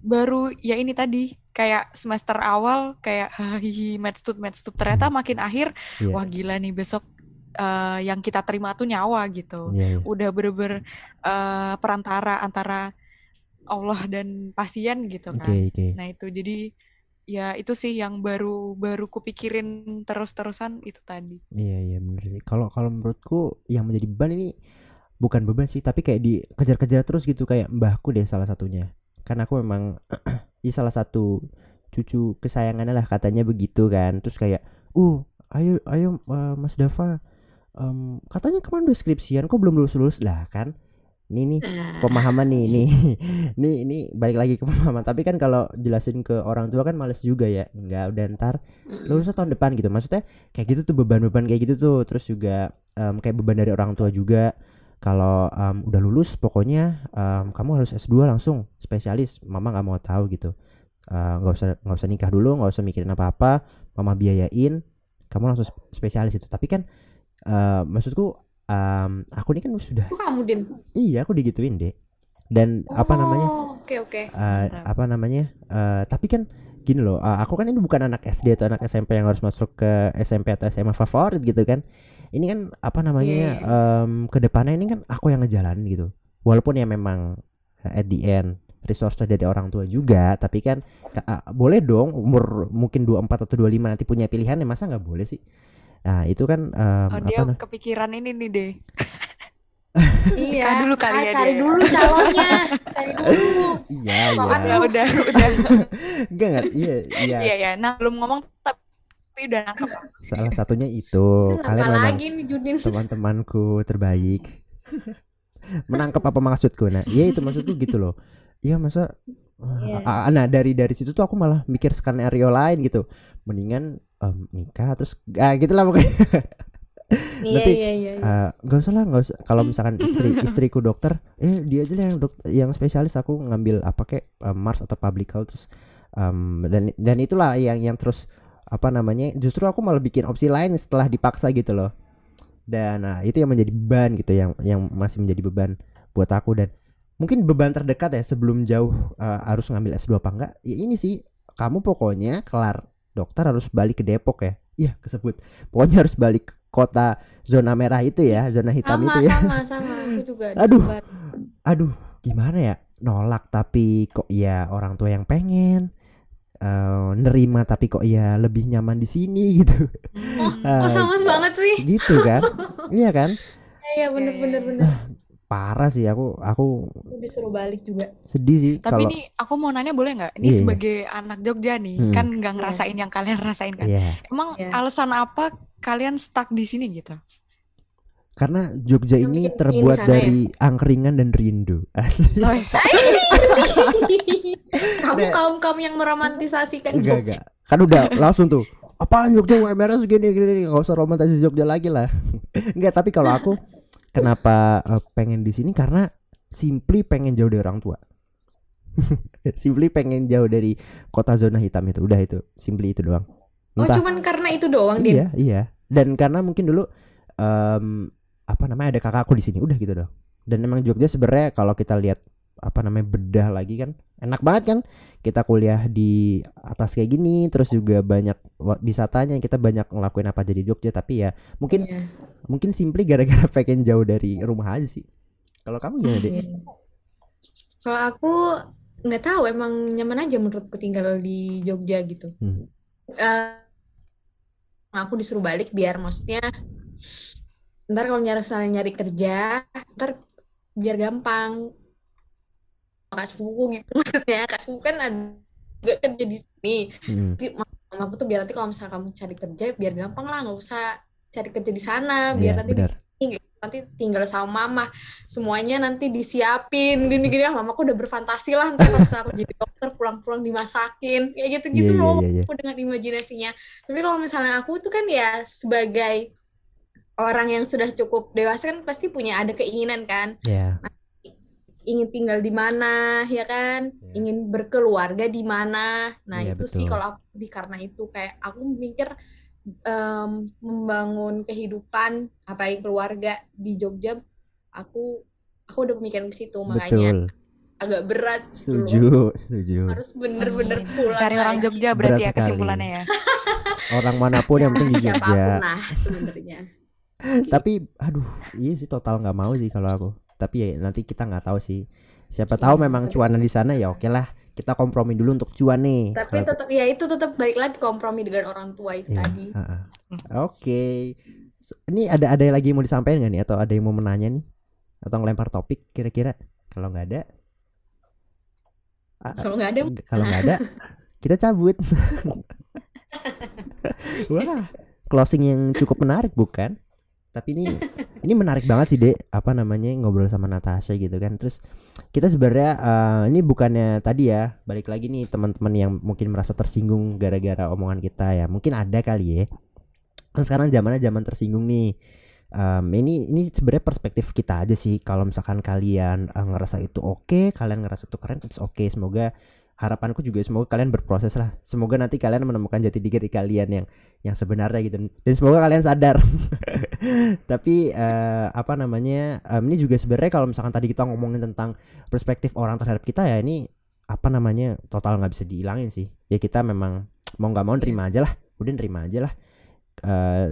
Speaker 3: baru ya ini tadi kayak semester awal kayak hahihi medstut medstut ternyata makin akhir
Speaker 1: Iya.
Speaker 3: wah gila nih besok eh, yang kita terima tuh nyawa gitu
Speaker 1: Iya, iya.
Speaker 3: udah bener-bener eh, perantara antara Allah dan pasien gitu kan
Speaker 1: oke
Speaker 3: nah itu jadi ya itu sih yang baru baru kupikirin terus-terusan itu tadi
Speaker 1: Iya iya bener sih. Kalau kalau menurutku yang menjadi beban ini bukan beban sih, tapi kayak dikejar-kejar terus gitu kayak mbahku deh salah satunya. Kan aku memang ya salah satu cucu kesayangannya lah katanya begitu kan. Terus kayak, "Uh, ayo ayo eh, Mas Dava em, katanya ke mana udah skripsian kok belum lulus-lulus lah kan?" Ini nih
Speaker 2: Nah,
Speaker 1: pemahaman nih nih nih ini balik lagi ke pemahaman. Tapi kan kalau jelasin ke orang tua kan males juga ya. Nggak udah ntar lulusnya tahun depan gitu. Maksudnya kayak gitu tuh beban-beban kayak gitu tuh. Terus juga em, kayak beban dari orang tua juga. Kalau em, udah lulus pokoknya em, kamu harus S2 langsung spesialis. Mama nggak mau tahu gitu. Nggak usah nggak usah nikah dulu nggak usah mikirin apa-apa. Mama biayain kamu langsung sp- spesialis itu. Tapi kan eh, maksudku em, aku ini kan sudah
Speaker 2: itu kamu Din.
Speaker 1: iya aku digituin deh dan apa namanya
Speaker 2: Oh, Oke oke.
Speaker 1: Eh,
Speaker 3: Mantap.
Speaker 1: apa namanya eh, tapi kan gini loh eh, aku kan ini bukan anak SD atau anak SMP yang harus masuk ke SMP atau SMA favorit gitu kan ini kan apa namanya
Speaker 2: Iya,
Speaker 1: em, ke depannya ini kan aku yang ngejalanin gitu walaupun ya memang eh, at the end resource dari orang tua juga tapi kan ka- ah, boleh dong umur mungkin 24 atau 25 nanti punya pilihan ya masa nggak boleh sih nah itu kan em,
Speaker 3: oh
Speaker 1: apa
Speaker 3: dia
Speaker 1: nah-
Speaker 3: kepikiran ini nih deh
Speaker 2: Iya.
Speaker 3: Nikah dulu kali
Speaker 2: ah,
Speaker 3: ya
Speaker 2: cari
Speaker 3: dia.
Speaker 2: dulu calonnya. Cari dulu.
Speaker 1: iya ya
Speaker 2: Kok
Speaker 1: ya
Speaker 3: udah, udah.
Speaker 1: enggak enggak iya iya
Speaker 3: Iya ya. Nah, belum ngomong tapi udah nangkep.
Speaker 1: salah satunya itu
Speaker 2: Apa
Speaker 1: kalian
Speaker 2: lagi nih Judin?
Speaker 1: teman-temanku terbaik menangkap apa maksudku nah iya itu maksudku gitu loh iya masa
Speaker 2: Iya.
Speaker 1: Ah, nah dari dari situ tuh aku malah mikir skenario lain gitu mendingan em, nikah terus ah gitu lah pokoknya
Speaker 2: Iya
Speaker 1: Tapi,
Speaker 2: iya iya. iya.
Speaker 1: Ah, nggak usah lah nggak usah kalau misalkan istri istriku dokter eh dia aja lah yang dok- yang spesialis aku ngambil apa kayak eh, Mars atau public health terus em, dan dan itulah yang yang terus apa namanya justru aku malah bikin opsi lain setelah dipaksa gitu loh dan nah, itu yang menjadi beban gitu yang yang masih menjadi beban buat aku dan mungkin beban terdekat ya sebelum jauh eh, harus ngambil S2 apa enggak ya ini sih kamu pokoknya kelar dokter harus balik ke Depok ya iya kesebut pokoknya harus balik ke kota zona merah itu ya zona hitam
Speaker 2: sama
Speaker 1: itu ya
Speaker 2: sama sama aku juga
Speaker 1: Aduh.
Speaker 2: disebar.
Speaker 1: aduh gimana ya nolak tapi kok ya orang tua yang pengen eh, nerima tapi kok ya lebih nyaman di sini gitu
Speaker 2: Oh,
Speaker 1: Ah,
Speaker 2: kok sama banget sih?
Speaker 1: gitu kan iya kan
Speaker 2: Iya bener
Speaker 3: Iya,
Speaker 2: bener
Speaker 3: iya,
Speaker 2: bener.
Speaker 1: Parah sih aku aku
Speaker 2: disuruh balik juga.
Speaker 1: sedih sih
Speaker 3: Tapi
Speaker 1: kalau
Speaker 3: ini aku mau nanya boleh nggak? Ini
Speaker 1: iya.
Speaker 3: sebagai anak Jogja nih,
Speaker 1: Hmm.
Speaker 3: kan nggak ngerasain yang kalian rasain kan?
Speaker 1: Iya,
Speaker 3: Emang
Speaker 2: Iya.
Speaker 3: alasan apa kalian stuck di sini gitu?
Speaker 1: karena Jogja
Speaker 2: Yang
Speaker 1: ini terbuat
Speaker 2: ya?
Speaker 1: dari angkringan dan rindu.
Speaker 2: Kamu
Speaker 1: Nek.
Speaker 2: kaum kaum yang meromantisasikan
Speaker 1: Enggak,
Speaker 2: Jogja.
Speaker 1: enggak. Kan udah langsung tuh. Apaan Jogja UMR segini gini Gak usah romantis Jogja lagi lah. enggak, tapi kalau aku kenapa eh, pengen di sini karena simply pengen jauh dari orang tua. simply pengen jauh dari kota zona hitam itu. Udah itu, simply itu doang.
Speaker 2: Oh
Speaker 1: Entah.
Speaker 2: cuman karena itu doang Din.
Speaker 1: Iya, iya. Dan karena mungkin dulu em, apa namanya ada kakakku di sini, udah gitu dong. Dan emang Jogja sebenarnya kalau kita lihat apa namanya bedah lagi kan enak banget kan kita kuliah di atas kayak gini terus juga banyak wisatanya kita banyak ngelakuin apa aja di Jogja tapi ya mungkin
Speaker 2: Iya.
Speaker 1: mungkin simply gara-gara pengen jauh dari rumah aja sih kalau kamu gimana deh
Speaker 2: Iya. Kalau aku nggak tahu emang nyaman aja menurutku tinggal di Jogja gitu.
Speaker 1: Hmm.
Speaker 2: Eh, aku disuruh balik biar maksudnya ntar kalau nyari nyari kerja ntar biar gampang kak sepupu gitu maksudnya kak sepupu kan ada juga kerja di sini.
Speaker 1: Hmm.
Speaker 2: tapi mama aku tuh biar nanti kalau misalnya kamu cari kerja biar gampang lah. Nggak usah cari kerja di sana biar
Speaker 1: Iya,
Speaker 2: nanti di
Speaker 1: benar.
Speaker 2: sini gitu. nanti tinggal sama mama. Semuanya nanti disiapin. Gini gini ah mamaku udah berfantasi lah. Nanti pas aku jadi dokter pulang-pulang dimasakin. Kayak gitu gitu
Speaker 1: Iya, iya,
Speaker 2: loh
Speaker 1: iya, iya.
Speaker 2: aku dengan imajinasinya. Tapi kalau misalnya aku tuh kan ya sebagai orang yang sudah cukup dewasa kan pasti punya ada keinginan kan.
Speaker 1: Ya
Speaker 2: ingin tinggal di mana ya kan
Speaker 1: Iya.
Speaker 2: ingin berkeluarga di mana nah
Speaker 1: Iya,
Speaker 2: itu sih
Speaker 1: betul.
Speaker 2: kalau aku di karena itu kayak aku mikir em, membangun kehidupan apalagi keluarga di Jogja aku aku udah pemikiran ke situ makanya
Speaker 1: betul
Speaker 2: agak berat gitu loh.
Speaker 1: setuju setuju
Speaker 2: harus bener-bener pulang
Speaker 3: Cari orang. Jogja berarti
Speaker 1: Berat
Speaker 3: ya
Speaker 1: sekali.
Speaker 3: kesimpulannya ya.
Speaker 1: orang mana pun yang penting di Jogja
Speaker 2: lah sebenarnya
Speaker 1: tapi aduh iya sih total nggak mau sih kalau aku tapi ya nanti kita nggak tahu sih. Siapa tahu memang cuanan di sana ya oke lah. Kita kompromi dulu untuk cuan nih.
Speaker 2: Tapi
Speaker 1: Kalau-
Speaker 2: tetap ya itu tetap balik lagi kompromi dengan orang tua itu
Speaker 1: Iya,
Speaker 2: tadi.
Speaker 1: oke. So, ini ada ada lagi yang mau disampaikan nggak nih? Atau ada yang mau menanya nih? Atau ngelempar topik kira-kira? Kalau nggak ada. A-
Speaker 2: kalau nggak ada
Speaker 1: kalau nggak ada kita cabut. Wah closing yang cukup menarik bukan tapi ini ini menarik banget sih dek apa namanya ngobrol sama Natasha gitu kan. Terus kita sebenarnya eh, ini bukannya tadi ya balik lagi nih teman-teman yang mungkin merasa tersinggung gara-gara omongan kita ya. Mungkin ada kali ya. Kan sekarang zamannya zaman tersinggung nih. Em, ini ini sebenarnya perspektif kita aja sih. Kalau misalkan kalian eh, ngerasa itu oke kalian ngerasa itu keren it's oke semoga harapanku juga semoga kalian berproses lah. Semoga nanti kalian menemukan jati diri kalian yang yang sebenarnya gitu. Dan semoga kalian sadar. Tapi eh, apa namanya em, ini juga sebenarnya kalau misalkan tadi kita ngomongin tentang perspektif orang terhadap kita ya ini apa namanya total nggak bisa dihilangin sih. Ya kita memang mau nggak mau nerima aja lah. Udah nerima aja lah. Eh,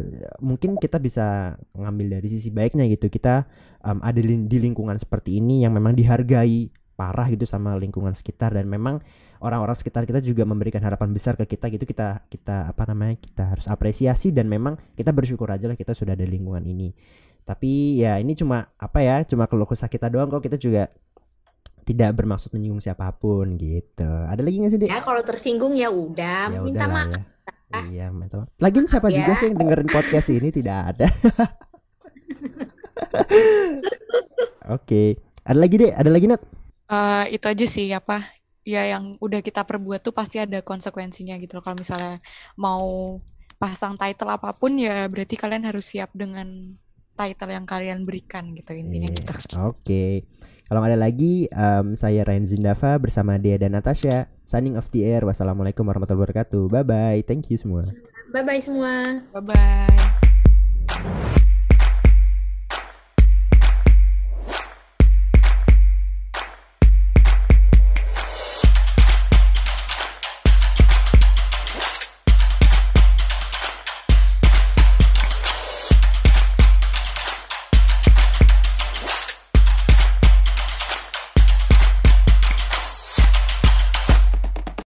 Speaker 1: mungkin kita bisa ngambil dari sisi baiknya gitu. Kita em, ada di lingkungan seperti ini yang memang dihargai parah gitu sama lingkungan sekitar dan memang orang-orang sekitar kita juga memberikan harapan besar ke kita gitu kita kita apa namanya kita harus apresiasi dan memang kita bersyukur aja lah kita sudah ada lingkungan ini tapi ya ini cuma apa ya cuma keluh kesah kita doang kok kita juga tidak bermaksud menyinggung siapa pun gitu. Ada lagi nggak sih dek?
Speaker 2: Ya kalau tersinggung ya udah
Speaker 1: Ya
Speaker 2: minta maaf.
Speaker 1: ya. Iya, minta maaf. Lagian siapa
Speaker 2: Ya.
Speaker 1: juga sih yang dengerin podcast ini tidak ada. Oke, ada lagi dek? Ada lagi Nat?
Speaker 3: Eh, itu aja sih apa ya yang udah kita perbuat tuh pasti ada konsekuensinya gitu loh. Kalau misalnya mau pasang title apa pun ya berarti kalian harus siap dengan title yang kalian berikan gitu intinya
Speaker 1: Iya,
Speaker 3: gitu.
Speaker 1: Oke. Kalau nggak ada lagi, em, saya Ryan Zindava bersama Dea dan Natasha. Signing off the air. Wassalamualaikum warahmatullahi wabarakatuh. Bye bye. Thank you semua.
Speaker 2: Bye bye semua.
Speaker 3: Bye bye.